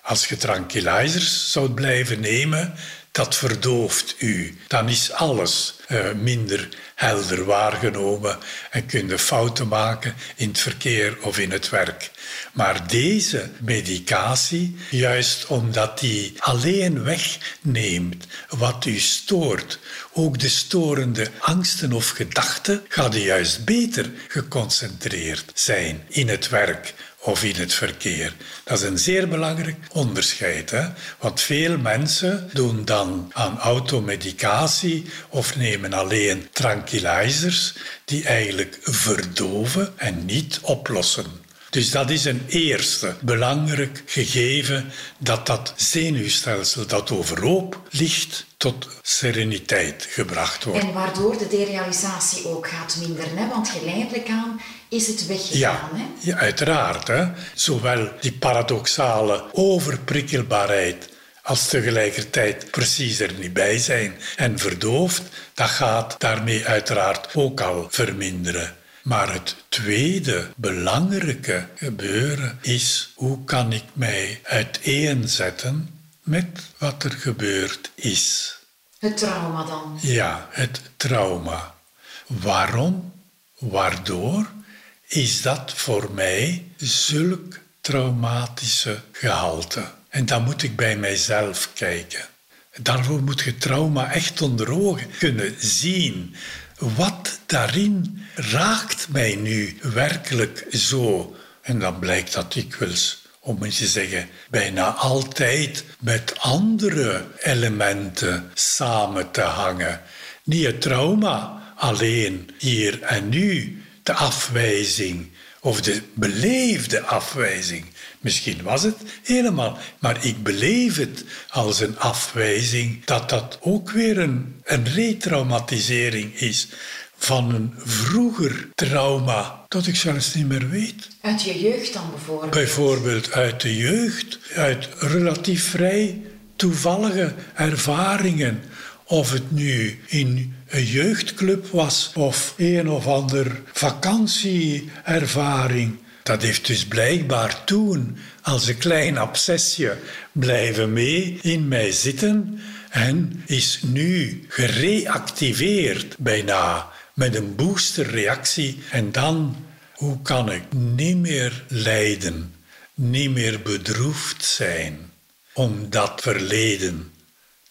Als je tranquilizers zou blijven nemen, dat verdooft u. Dan is alles uh, minder helder waargenomen en kun je fouten maken in het verkeer of in het werk. Maar deze medicatie, juist omdat die alleen wegneemt wat u stoort, ook de storende angsten of gedachten, gaat u juist beter geconcentreerd zijn in het werk of in het verkeer. Dat is een zeer belangrijk onderscheid. Hè? Want veel mensen doen dan aan automedicatie of nemen alleen tranquilizers die eigenlijk verdoven en niet oplossen. Dus dat is een eerste belangrijk gegeven dat dat zenuwstelsel dat overhoop ligt tot sereniteit gebracht wordt. En waardoor de derealisatie ook gaat minderen, want geleidelijk aan is het weggegaan. Ja, hè? ja uiteraard. Hè? Zowel die paradoxale overprikkelbaarheid als tegelijkertijd precies er niet bij zijn en verdoofd, dat gaat daarmee uiteraard ook al verminderen. Maar het tweede belangrijke gebeuren is hoe kan ik mij uiteenzetten met wat er gebeurd is. Het trauma dan? Ja, het trauma. Waarom, waardoor is dat voor mij zulk traumatische gehalte? En dan moet ik bij mijzelf kijken. Daarvoor moet je trauma echt onder ogen kunnen zien. Wat daarin raakt mij nu werkelijk zo? En dan blijkt dat dikwijls, om eens te zeggen, bijna altijd met andere elementen samen te hangen. Niet het trauma alleen hier en nu, de afwijzing of de beleefde afwijzing. Misschien was het helemaal, maar ik beleef het als een afwijzing dat dat ook weer een, een retraumatisering is van een vroeger trauma dat ik zelfs niet meer weet. Uit je jeugd dan bijvoorbeeld? Bijvoorbeeld uit de jeugd, uit relatief vrij toevallige ervaringen. Of het nu in een jeugdclub was of een of ander vakantieervaring. Dat heeft dus blijkbaar toen als een klein obsessie blijven mee in mij zitten en is nu gereactiveerd bijna met een boosterreactie. En dan, hoe kan ik niet meer lijden, niet meer bedroefd zijn om dat verleden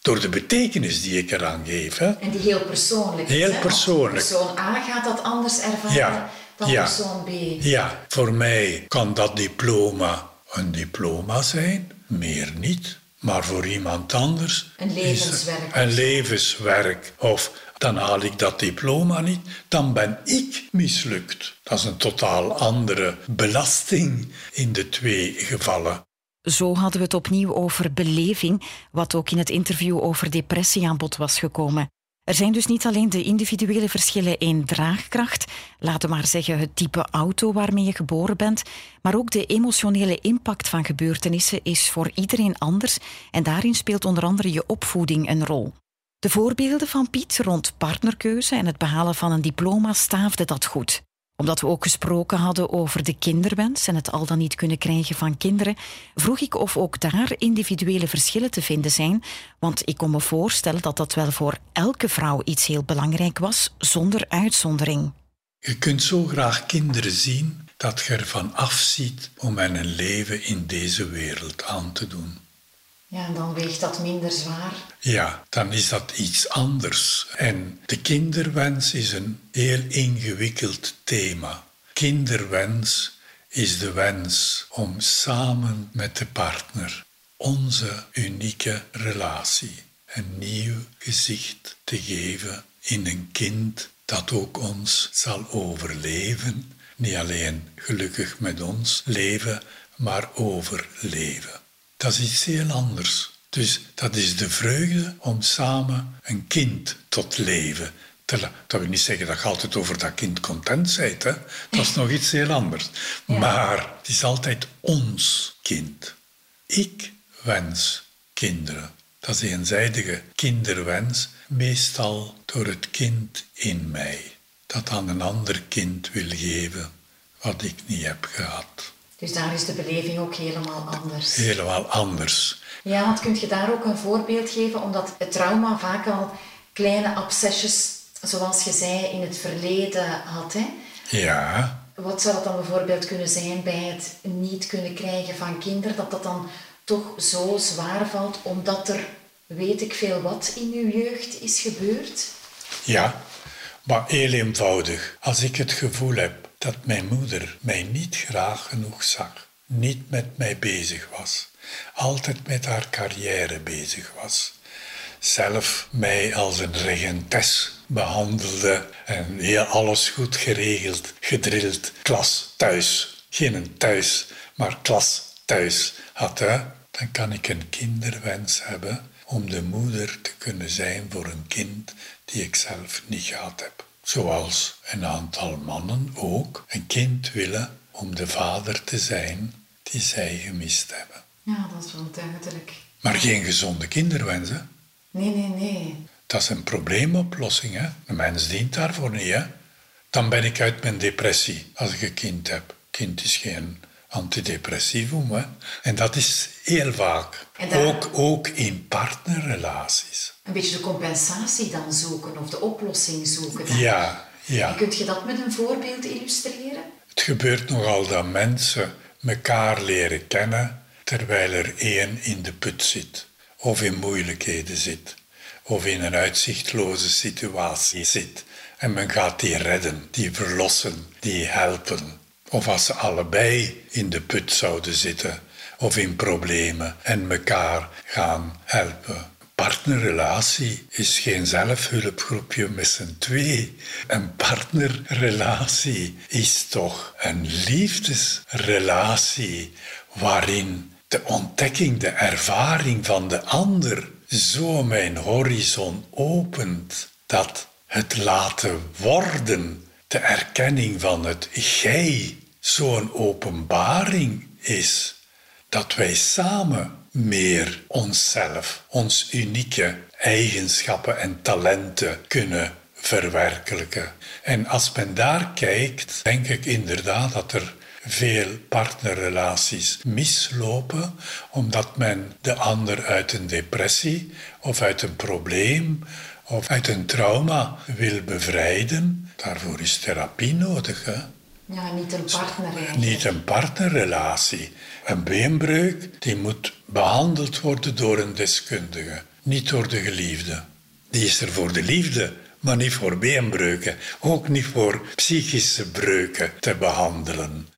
door de betekenis die ik eraan geef. Hè? En die heel persoonlijk is. Heel persoonlijk. Persoon A gaat dat anders ervaren ja. Ja. persoon B. Ja, voor mij kan dat diploma een diploma zijn, meer niet. Maar voor iemand anders. Een levenswerk. Een levenswerk. Of dan haal ik dat diploma niet, dan ben ik mislukt. Dat is een totaal andere belasting in de twee gevallen. Zo hadden we het opnieuw over beleving, wat ook in het interview over depressie aan bod was gekomen. Er zijn dus niet alleen de individuele verschillen in draagkracht, laten we maar zeggen het type auto waarmee je geboren bent, maar ook de emotionele impact van gebeurtenissen is voor iedereen anders en daarin speelt onder andere je opvoeding een rol. De voorbeelden van Piet rond partnerkeuze en het behalen van een diploma staafden dat goed omdat we ook gesproken hadden over de kinderwens en het al dan niet kunnen krijgen van kinderen, vroeg ik of ook daar individuele verschillen te vinden zijn, want ik kon me voorstellen dat dat wel voor elke vrouw iets heel belangrijk was, zonder uitzondering. Je kunt zo graag kinderen zien dat je ervan afziet om hen een leven in deze wereld aan te doen. Ja, dan weegt dat minder zwaar. Ja, dan is dat iets anders. En de kinderwens is een heel ingewikkeld thema. Kinderwens is de wens om samen met de partner onze unieke relatie een nieuw gezicht te geven in een kind dat ook ons zal overleven. Niet alleen gelukkig met ons leven, maar overleven. Dat is iets heel anders. Dus dat is de vreugde om samen een kind tot leven te Dat wil niet zeggen dat je altijd over dat kind content bent. Hè? Dat is nog iets heel anders. Maar het is altijd ons kind. Ik wens kinderen. Dat is een eenzijdige kinderwens, meestal door het kind in mij, dat aan een ander kind wil geven wat ik niet heb gehad. Dus daar is de beleving ook helemaal anders. Helemaal anders. Ja, want kun je daar ook een voorbeeld geven, omdat het trauma vaak al kleine obsessies, zoals je zei, in het verleden had. Hè? Ja. Wat zou dat dan bijvoorbeeld kunnen zijn bij het niet kunnen krijgen van kinderen, dat dat dan toch zo zwaar valt, omdat er weet ik veel wat in uw jeugd is gebeurd? Ja, maar heel eenvoudig. Als ik het gevoel heb dat mijn moeder mij niet graag genoeg zag, niet met mij bezig was, altijd met haar carrière bezig was, zelf mij als een regentes behandelde en heel alles goed geregeld, gedrild, klas thuis. Geen thuis, maar klas thuis had, hè? dan kan ik een kinderwens hebben om de moeder te kunnen zijn voor een kind die ik zelf niet gehad heb. Zoals een aantal mannen ook een kind willen om de vader te zijn die zij gemist hebben. Ja, dat is wel duidelijk. Maar geen gezonde kinderwens, hè? Nee, nee, nee. Dat is een probleemoplossing, hè? De mens dient daarvoor niet, hè? Dan ben ik uit mijn depressie als ik een kind heb. Kind is geen antidepressivum, hè? En dat is heel vaak. daar- Ook, ook in partnerrelaties. Een beetje de compensatie dan zoeken of de oplossing zoeken. dan. Ja, ja. En kunt je dat met een voorbeeld illustreren? Het gebeurt nogal dat mensen elkaar leren kennen terwijl er één in de put zit, of in moeilijkheden zit, of in een uitzichtloze situatie zit. En men gaat die redden, die verlossen, die helpen. Of als ze allebei in de put zouden zitten, of in problemen, en elkaar gaan helpen. Partnerrelatie is geen zelfhulpgroepje met z'n twee. Een partnerrelatie is toch een liefdesrelatie waarin de ontdekking, de ervaring van de ander zo mijn horizon opent dat het laten worden, de erkenning van het gij, zo'n openbaring is dat wij samen meer onszelf, ons unieke eigenschappen en talenten kunnen verwerkelijken. En als men daar kijkt, denk ik inderdaad dat er veel partnerrelaties mislopen, omdat men de ander uit een depressie of uit een probleem of uit een trauma wil bevrijden. Daarvoor is therapie nodig. Ja, niet een partner. Niet een partnerrelatie. Een beenbreuk die moet behandeld worden door een deskundige, niet door de geliefde. Die is er voor de liefde, maar niet voor beenbreuken, ook niet voor psychische breuken te behandelen.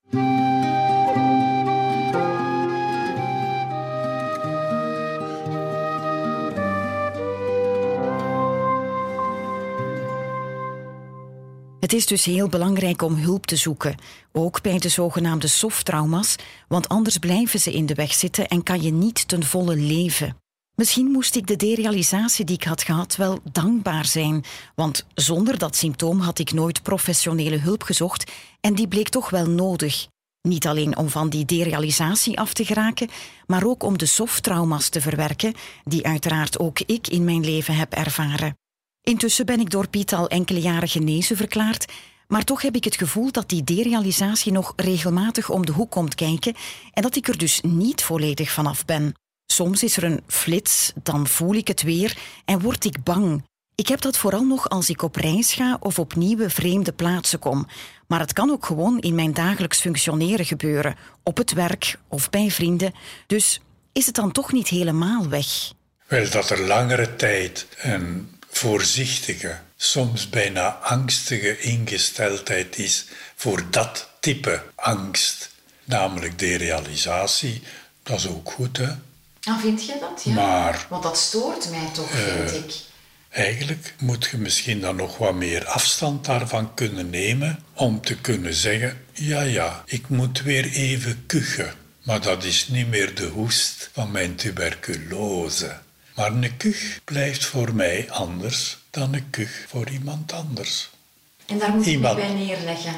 Het is dus heel belangrijk om hulp te zoeken, ook bij de zogenaamde softtrauma's, want anders blijven ze in de weg zitten en kan je niet ten volle leven. Misschien moest ik de derealisatie die ik had gehad wel dankbaar zijn, want zonder dat symptoom had ik nooit professionele hulp gezocht en die bleek toch wel nodig. Niet alleen om van die derealisatie af te geraken, maar ook om de softtrauma's te verwerken, die uiteraard ook ik in mijn leven heb ervaren. Intussen ben ik door Piet al enkele jaren genezen verklaard, maar toch heb ik het gevoel dat die derealisatie nog regelmatig om de hoek komt kijken en dat ik er dus niet volledig vanaf ben. Soms is er een flits, dan voel ik het weer en word ik bang. Ik heb dat vooral nog als ik op reis ga of op nieuwe vreemde plaatsen kom. Maar het kan ook gewoon in mijn dagelijks functioneren gebeuren, op het werk of bij vrienden. Dus is het dan toch niet helemaal weg? Wel, dat er langere tijd een voorzichtige, soms bijna angstige ingesteldheid is voor dat type angst, namelijk derealisatie, dat is ook goed, hè? Ah, vind je dat? Ja. Maar- Want dat stoort mij toch, vind ik. Eigenlijk moet je misschien dan nog wat meer afstand daarvan kunnen nemen om te kunnen zeggen: ja, ja, ik moet weer even kuchen. Maar dat is niet meer de hoest van mijn tuberculose. Maar een kuch blijft voor mij anders dan een kuch voor iemand anders. En daar moet ik Iemand. me bij neerleggen,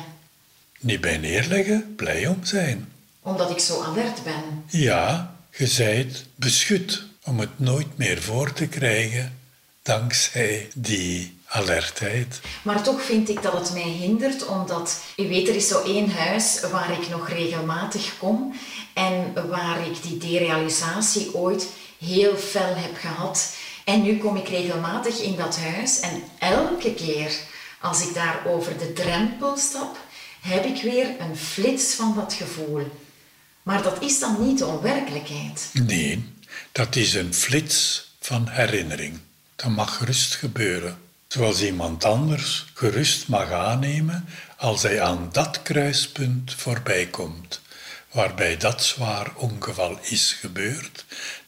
Niet bij neerleggen, blij om zijn. omdat ik zo alert ben. Ja, je zijt beschut om het nooit meer voor te krijgen dankzij die alertheid. Maar toch vind ik dat het mij hindert, omdat, u weet, er is zo één huis waar ik nog regelmatig kom en waar ik die derealisatie ooit heel fel heb gehad. En nu kom ik regelmatig in dat huis en elke keer als ik daar over de drempel stap, heb ik weer een flits van dat gevoel. Maar dat is dan niet de onwerkelijkheid. Nee, dat is een flits van herinnering. Dat mag gerust gebeuren. Zoals iemand anders gerust mag aannemen als hij aan dat kruispunt voorbij komt, waarbij dat zwaar ongeval is gebeurd,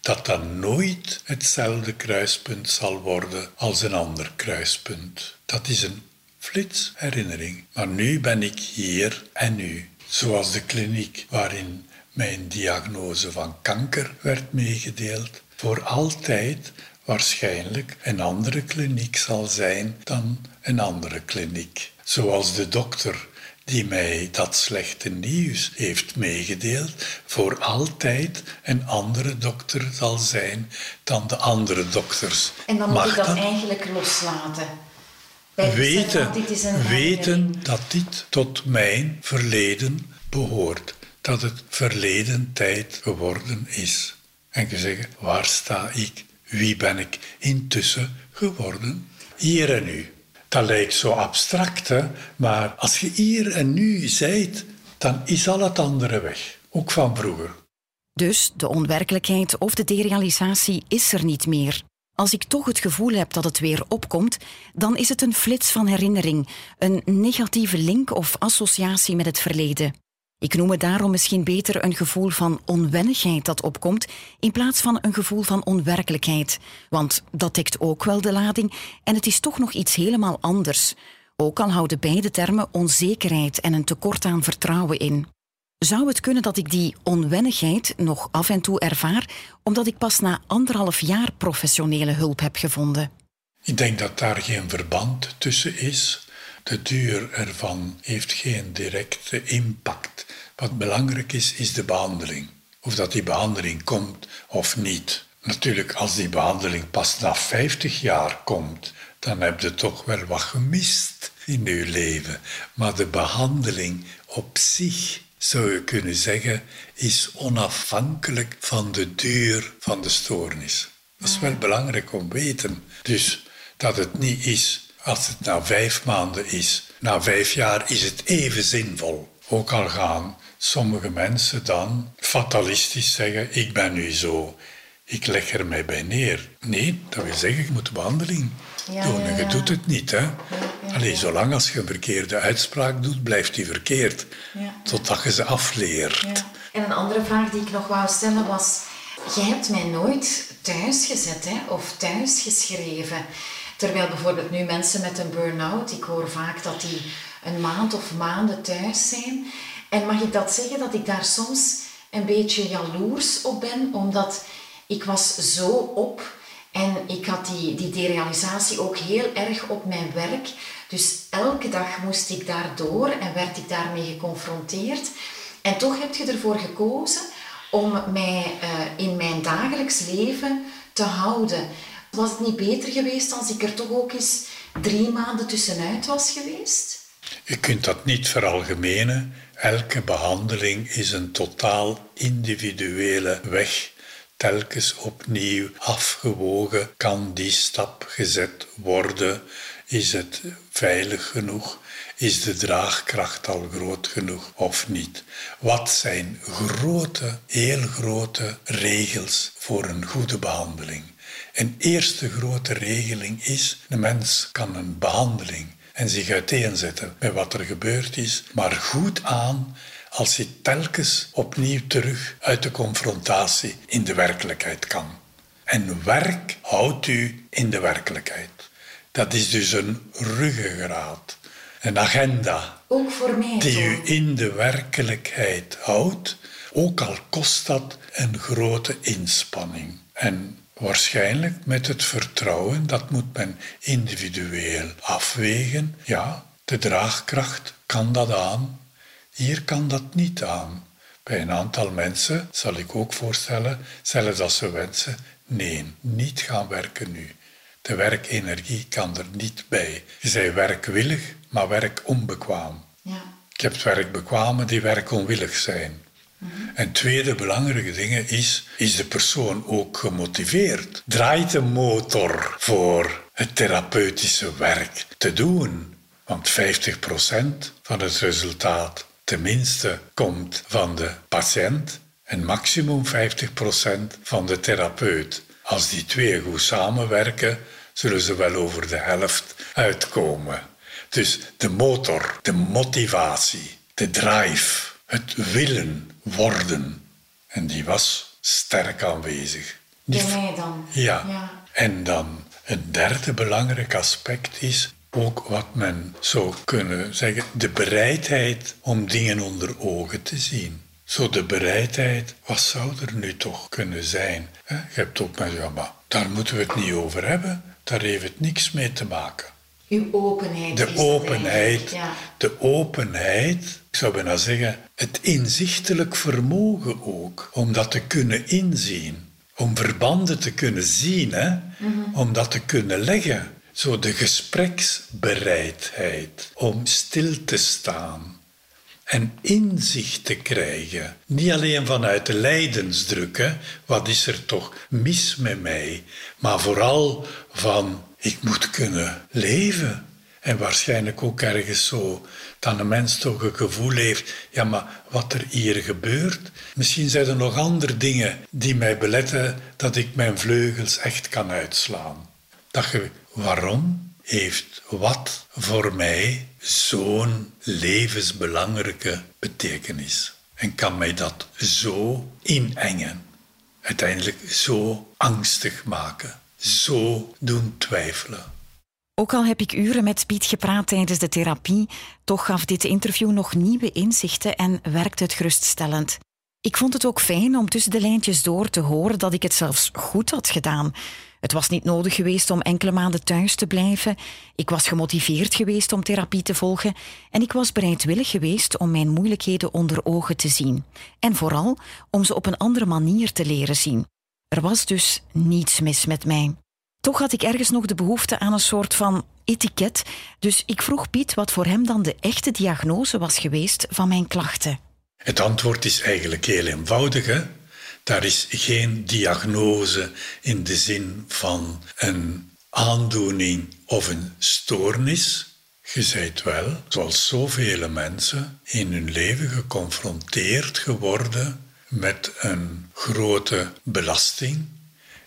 dat dat nooit hetzelfde kruispunt zal worden als een ander kruispunt. Dat is een flitsherinnering. Maar nu ben ik hier en nu, zoals de kliniek waarin mijn diagnose van kanker werd meegedeeld, voor altijd waarschijnlijk een andere kliniek zal zijn dan een andere kliniek. Zoals de dokter die mij dat slechte nieuws heeft meegedeeld, voor altijd een andere dokter zal zijn dan de andere dokters. En dan moet Mag ik dat eigenlijk loslaten. Weten, weten dat dit tot mijn verleden behoort. Dat het verleden tijd geworden is. En je zeggen, waar sta ik? Wie ben ik intussen geworden? Hier en nu. Dat lijkt zo abstract, hè? maar als je hier en nu zijt, dan is al het andere weg. Ook van vroeger. Dus de onwerkelijkheid of de derealisatie is er niet meer. Als ik toch het gevoel heb dat het weer opkomt, dan is het een flits van herinnering, een negatieve link of associatie met het verleden. Ik noem het daarom misschien beter een gevoel van onwennigheid dat opkomt, in plaats van een gevoel van onwerkelijkheid. Want dat dekt ook wel de lading en het is toch nog iets helemaal anders. Ook al houden beide termen onzekerheid en een tekort aan vertrouwen in. Zou het kunnen dat ik die onwennigheid nog af en toe ervaar, omdat ik pas na anderhalf jaar professionele hulp heb gevonden? Ik denk dat daar geen verband tussen is. De duur ervan heeft geen directe impact. Wat belangrijk is, is de behandeling. Of dat die behandeling komt of niet. Natuurlijk, als die behandeling pas na 50 jaar komt, dan heb je toch wel wat gemist in je leven. Maar de behandeling op zich, zou je kunnen zeggen, is onafhankelijk van de duur van de stoornis. Dat is wel belangrijk om te weten. Dus dat het niet is als het na vijf maanden is. Na vijf jaar is het even zinvol. Ook al gaan sommige mensen dan fatalistisch zeggen: Ik ben nu zo, ik leg er mij bij neer. Nee, dat wil zeggen, je moet de behandeling ja, doen. En je doet het niet. Hè? Alleen zolang als je een verkeerde uitspraak doet, blijft die verkeerd. Totdat je ze afleert. En een andere vraag die ik nog wou stellen was: Jij hebt mij nooit thuis gezet hè? of thuis geschreven. Terwijl bijvoorbeeld nu mensen met een burn-out, ik hoor vaak dat die een maand of maanden thuis zijn. En mag ik dat zeggen, dat ik daar soms een beetje jaloers op ben, omdat ik was zo op en ik had die, die derealisatie ook heel erg op mijn werk. Dus elke dag moest ik daardoor en werd ik daarmee geconfronteerd. En toch heb je ervoor gekozen om mij uh, in mijn dagelijks leven te houden. Was het niet beter geweest als ik er toch ook eens drie maanden tussenuit was geweest? Je kunt dat niet veralgemenen. Elke behandeling is een totaal individuele weg. Telkens opnieuw afgewogen kan die stap gezet worden. Is het veilig genoeg? Is de draagkracht al groot genoeg of niet? Wat zijn grote, heel grote regels voor een goede behandeling? Een eerste grote regeling is: de mens kan een behandeling en zich uiteenzetten met wat er gebeurd is, maar goed aan als hij telkens opnieuw terug uit de confrontatie in de werkelijkheid kan. En werk houdt u in de werkelijkheid. Dat is dus een ruggengraat, een agenda. Ook voor mij. Die u in de werkelijkheid houdt, ook al kost dat een grote inspanning. En Waarschijnlijk met het vertrouwen, dat moet men individueel afwegen. Ja, de draagkracht kan dat aan, hier kan dat niet aan. Bij een aantal mensen zal ik ook voorstellen, zelfs als ze wensen, nee, niet gaan werken nu. De werkenergie kan er niet bij. Je zei werkwillig, maar werk onbekwaam. Ja. Ik heb werkbekwamen die werkonwillig zijn. En tweede belangrijke ding is, is de persoon ook gemotiveerd? Draait de motor voor het therapeutische werk te doen? Want 50% van het resultaat tenminste komt van de patiënt en maximum 50% van de therapeut. Als die twee goed samenwerken, zullen ze wel over de helft uitkomen. Dus de motor, de motivatie, de drive, het willen worden. En die was sterk aanwezig. Bij mij dan? Ja. ja. En dan een derde belangrijk aspect is ook wat men zou kunnen zeggen, de bereidheid om dingen onder ogen te zien. Zo de bereidheid, wat zou er nu toch kunnen zijn? Je hebt ook met, ja, maar daar moeten we het niet over hebben, daar heeft het niks mee te maken. Uw openheid. De openheid. Ja. De openheid, ik zou bijna zeggen, het inzichtelijk vermogen ook, om dat te kunnen inzien. Om verbanden te kunnen zien, hè? Mhm. om dat te kunnen leggen. Zo de gespreksbereidheid om stil te staan en inzicht te krijgen. Niet alleen vanuit de lijdensdruk, hè? wat is er toch mis met mij, maar vooral van ik moet kunnen leven. En waarschijnlijk ook ergens zo dat een mens toch een gevoel heeft, ja maar wat er hier gebeurt, misschien zijn er nog andere dingen die mij beletten dat ik mijn vleugels echt kan uitslaan. Dat je, waarom heeft wat voor mij zo'n levensbelangrijke betekenis? En kan mij dat zo inengen? Uiteindelijk zo angstig maken, zo doen twijfelen. Ook al heb ik uren met Piet gepraat tijdens de therapie, toch gaf dit interview nog nieuwe inzichten en werkte het geruststellend. Ik vond het ook fijn om tussen de lijntjes door te horen dat ik het zelfs goed had gedaan. Het was niet nodig geweest om enkele maanden thuis te blijven. Ik was gemotiveerd geweest om therapie te volgen en ik was bereidwillig geweest om mijn moeilijkheden onder ogen te zien. En vooral om ze op een andere manier te leren zien. Er was dus niets mis met mij. Toch had ik ergens nog de behoefte aan een soort van etiket, dus ik vroeg Piet wat voor hem dan de echte diagnose was geweest van mijn klachten. Het antwoord is eigenlijk heel eenvoudig. Hè? Daar is geen diagnose in de zin van een aandoening of een stoornis. Je wel, zoals zoveel mensen, in hun leven geconfronteerd geworden met een grote belasting,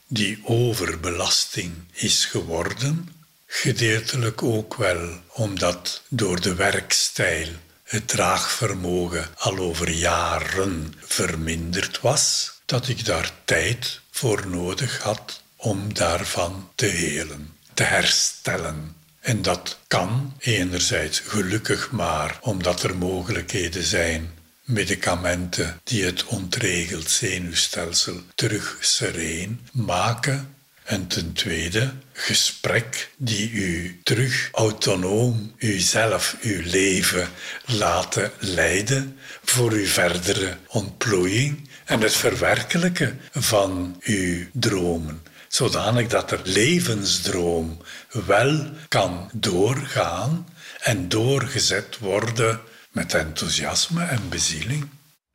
die overbelasting is geworden. Gedeeltelijk ook wel omdat door de werkstijl het draagvermogen al over jaren verminderd was, dat ik daar tijd voor nodig had om daarvan te helen, te herstellen. En dat kan enerzijds gelukkig maar omdat er mogelijkheden zijn, medicamenten die het ontregeld zenuwstelsel terug sereen maken. En ten tweede, gesprek die u terug autonoom uzelf, uw leven laten leiden voor uw verdere ontplooiing en het verwerkelijken van uw dromen zodanig dat er levensdroom wel kan doorgaan en doorgezet worden met enthousiasme en bezieling.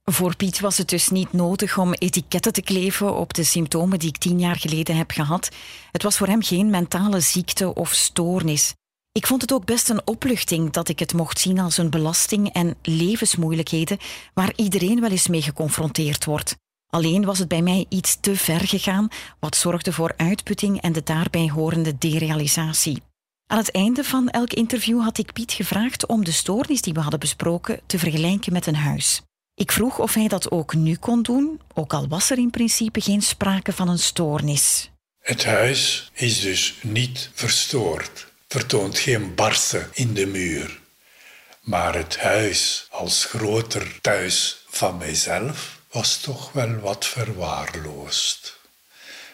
Voor Piet was het dus niet nodig om etiketten te kleven op de symptomen die ik tien jaar geleden heb gehad. Het was voor hem geen mentale ziekte of stoornis. Ik vond het ook best een opluchting dat ik het mocht zien als een belasting en levensmoeilijkheden waar iedereen wel eens mee geconfronteerd wordt. Alleen was het bij mij iets te ver gegaan, wat zorgde voor uitputting en de daarbij horende derealisatie. Aan het einde van elk interview had ik Piet gevraagd om de stoornis die we hadden besproken te vergelijken met een huis. Ik vroeg of hij dat ook nu kon doen, ook al was er in principe geen sprake van een stoornis. Het huis is dus niet verstoord, vertoont geen barsten in de muur. Maar het huis als groter thuis van mijzelf was toch wel wat verwaarloosd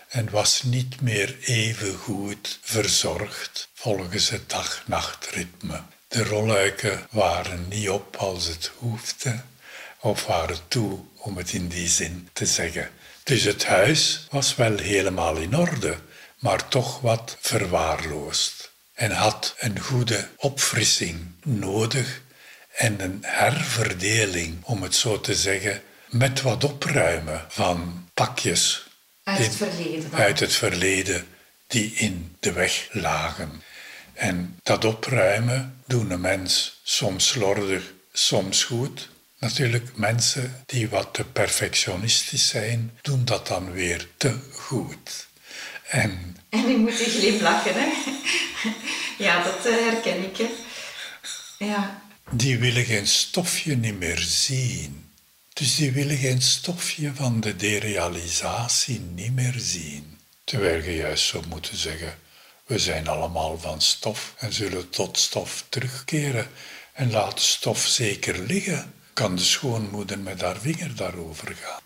en was niet meer even goed verzorgd volgens het dag-nachtritme. De rolluiken waren niet op als het hoefde, of waren toe, om het in die zin te zeggen. Dus het huis was wel helemaal in orde, maar toch wat verwaarloosd en had een goede opfrissing nodig en een herverdeling, om het zo te zeggen, met wat opruimen van pakjes Uit het verleden. uit het verleden die in de weg lagen. En dat opruimen doen een mens soms slordig, soms goed. Natuurlijk, mensen die wat te perfectionistisch zijn, doen dat dan weer te goed. En En nu moet je glimlachen, hè? Ja, dat eh, herken ik, hè. Ja. die willen geen stofje niet meer zien. Dus die willen geen stofje van de derealisatie niet meer zien. Terwijl je juist zou moeten zeggen, we zijn allemaal van stof en zullen tot stof terugkeren. En laat stof zeker liggen, kan de schoonmoeder met haar vinger daarover gaan.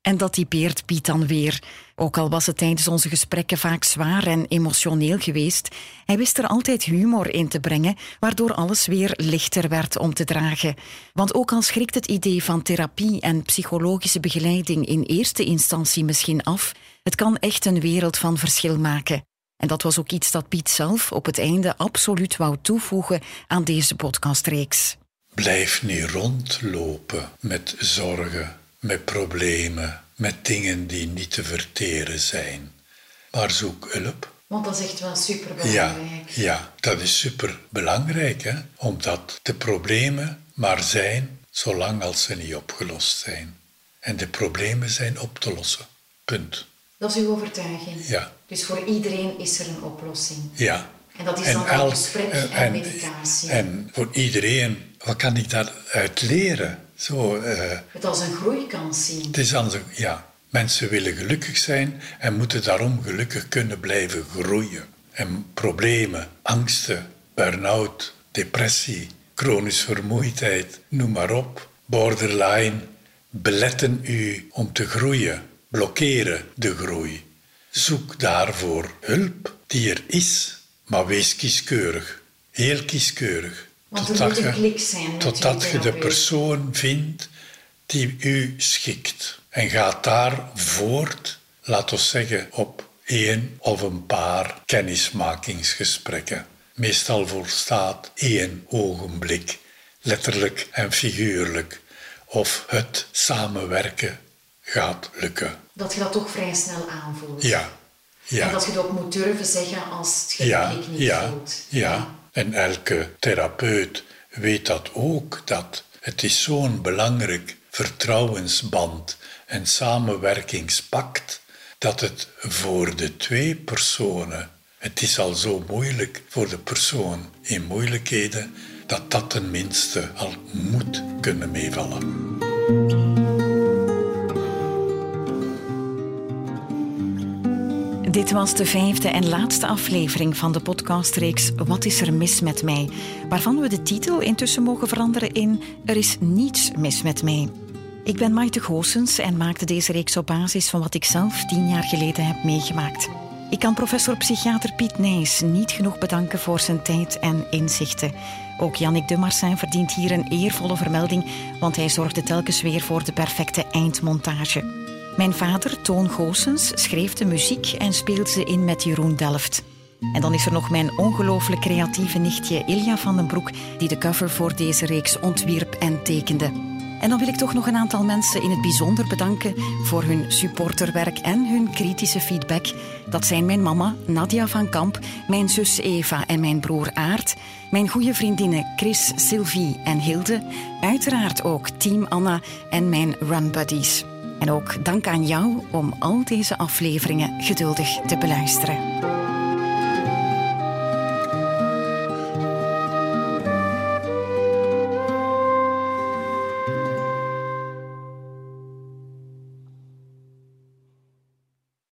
En dat typeert Piet dan weer. Ook al was het tijdens onze gesprekken vaak zwaar en emotioneel geweest, hij wist er altijd humor in te brengen, waardoor alles weer lichter werd om te dragen. Want ook al schrikt het idee van therapie en psychologische begeleiding in eerste instantie misschien af, het kan echt een wereld van verschil maken. En dat was ook iets dat Piet zelf op het einde absoluut wou toevoegen aan deze podcastreeks. Blijf niet rondlopen met zorgen met problemen, met dingen die niet te verteren zijn. Maar zoek hulp. Want dat is echt wel superbelangrijk. Ja, ja dat is superbelangrijk, hè? omdat de problemen maar zijn zolang als ze niet opgelost zijn. En de problemen zijn op te lossen. Punt. Dat is uw overtuiging. Ja. Dus voor iedereen is er een oplossing. Ja. En dat is en dan elk, gesprek en, en, meditatie. En voor iedereen, wat kan ik daaruit leren? Zo, uh, het als een groeikans zien. Het is als een, ja, mensen willen gelukkig zijn en moeten daarom gelukkig kunnen blijven groeien. En problemen, angsten, burn-out, depressie, chronische vermoeidheid, noem maar op, borderline, beletten u om te groeien, blokkeren de groei. Zoek daarvoor hulp die er is, maar wees kieskeurig, heel kieskeurig. Want er moet een klik zijn. Totdat je de persoon vindt die u schikt. En gaat daar voort, laten we zeggen, op één of een paar kennismakingsgesprekken. Meestal volstaat één ogenblik, letterlijk en figuurlijk, of het samenwerken gaat lukken. Dat je dat toch vrij snel aanvoelt. Ja. ja. En dat je dat ook moet durven zeggen als het ja, niet ja, voelt. Ja, ja. En elke therapeut weet dat ook, dat het is zo'n belangrijk vertrouwensband en samenwerkingspact dat het voor de twee personen, het is al zo moeilijk voor de persoon in moeilijkheden, dat dat tenminste al moet kunnen meevallen. Dit was de vijfde en laatste aflevering van de podcastreeks Wat is er mis met mij? Waarvan we de titel intussen mogen veranderen in Er is niets mis met mij. Ik ben Maite Goossens en maakte deze reeks op basis van wat ik zelf tien jaar geleden heb meegemaakt. Ik kan professor psychiater Piet Nijs niet genoeg bedanken voor zijn tijd en inzichten. Ook Jannik de Marsin verdient hier een eervolle vermelding, want hij zorgde telkens weer voor de perfecte eindmontage. Mijn vader, Toon Goossens, schreef de muziek en speelde ze in met Jeroen Delft. En dan is er nog mijn ongelooflijk creatieve nichtje Ilja van den Broek, die de cover voor deze reeks ontwierp en tekende. En dan wil ik toch nog een aantal mensen in het bijzonder bedanken voor hun supporterwerk en hun kritische feedback. Dat zijn mijn mama, Nadia van Kamp, mijn zus Eva en mijn broer Aart, mijn goede vriendinnen Chris, Sylvie en Hilde, uiteraard ook Team Anna en mijn run buddies. En ook dank aan jou om al deze afleveringen geduldig te beluisteren.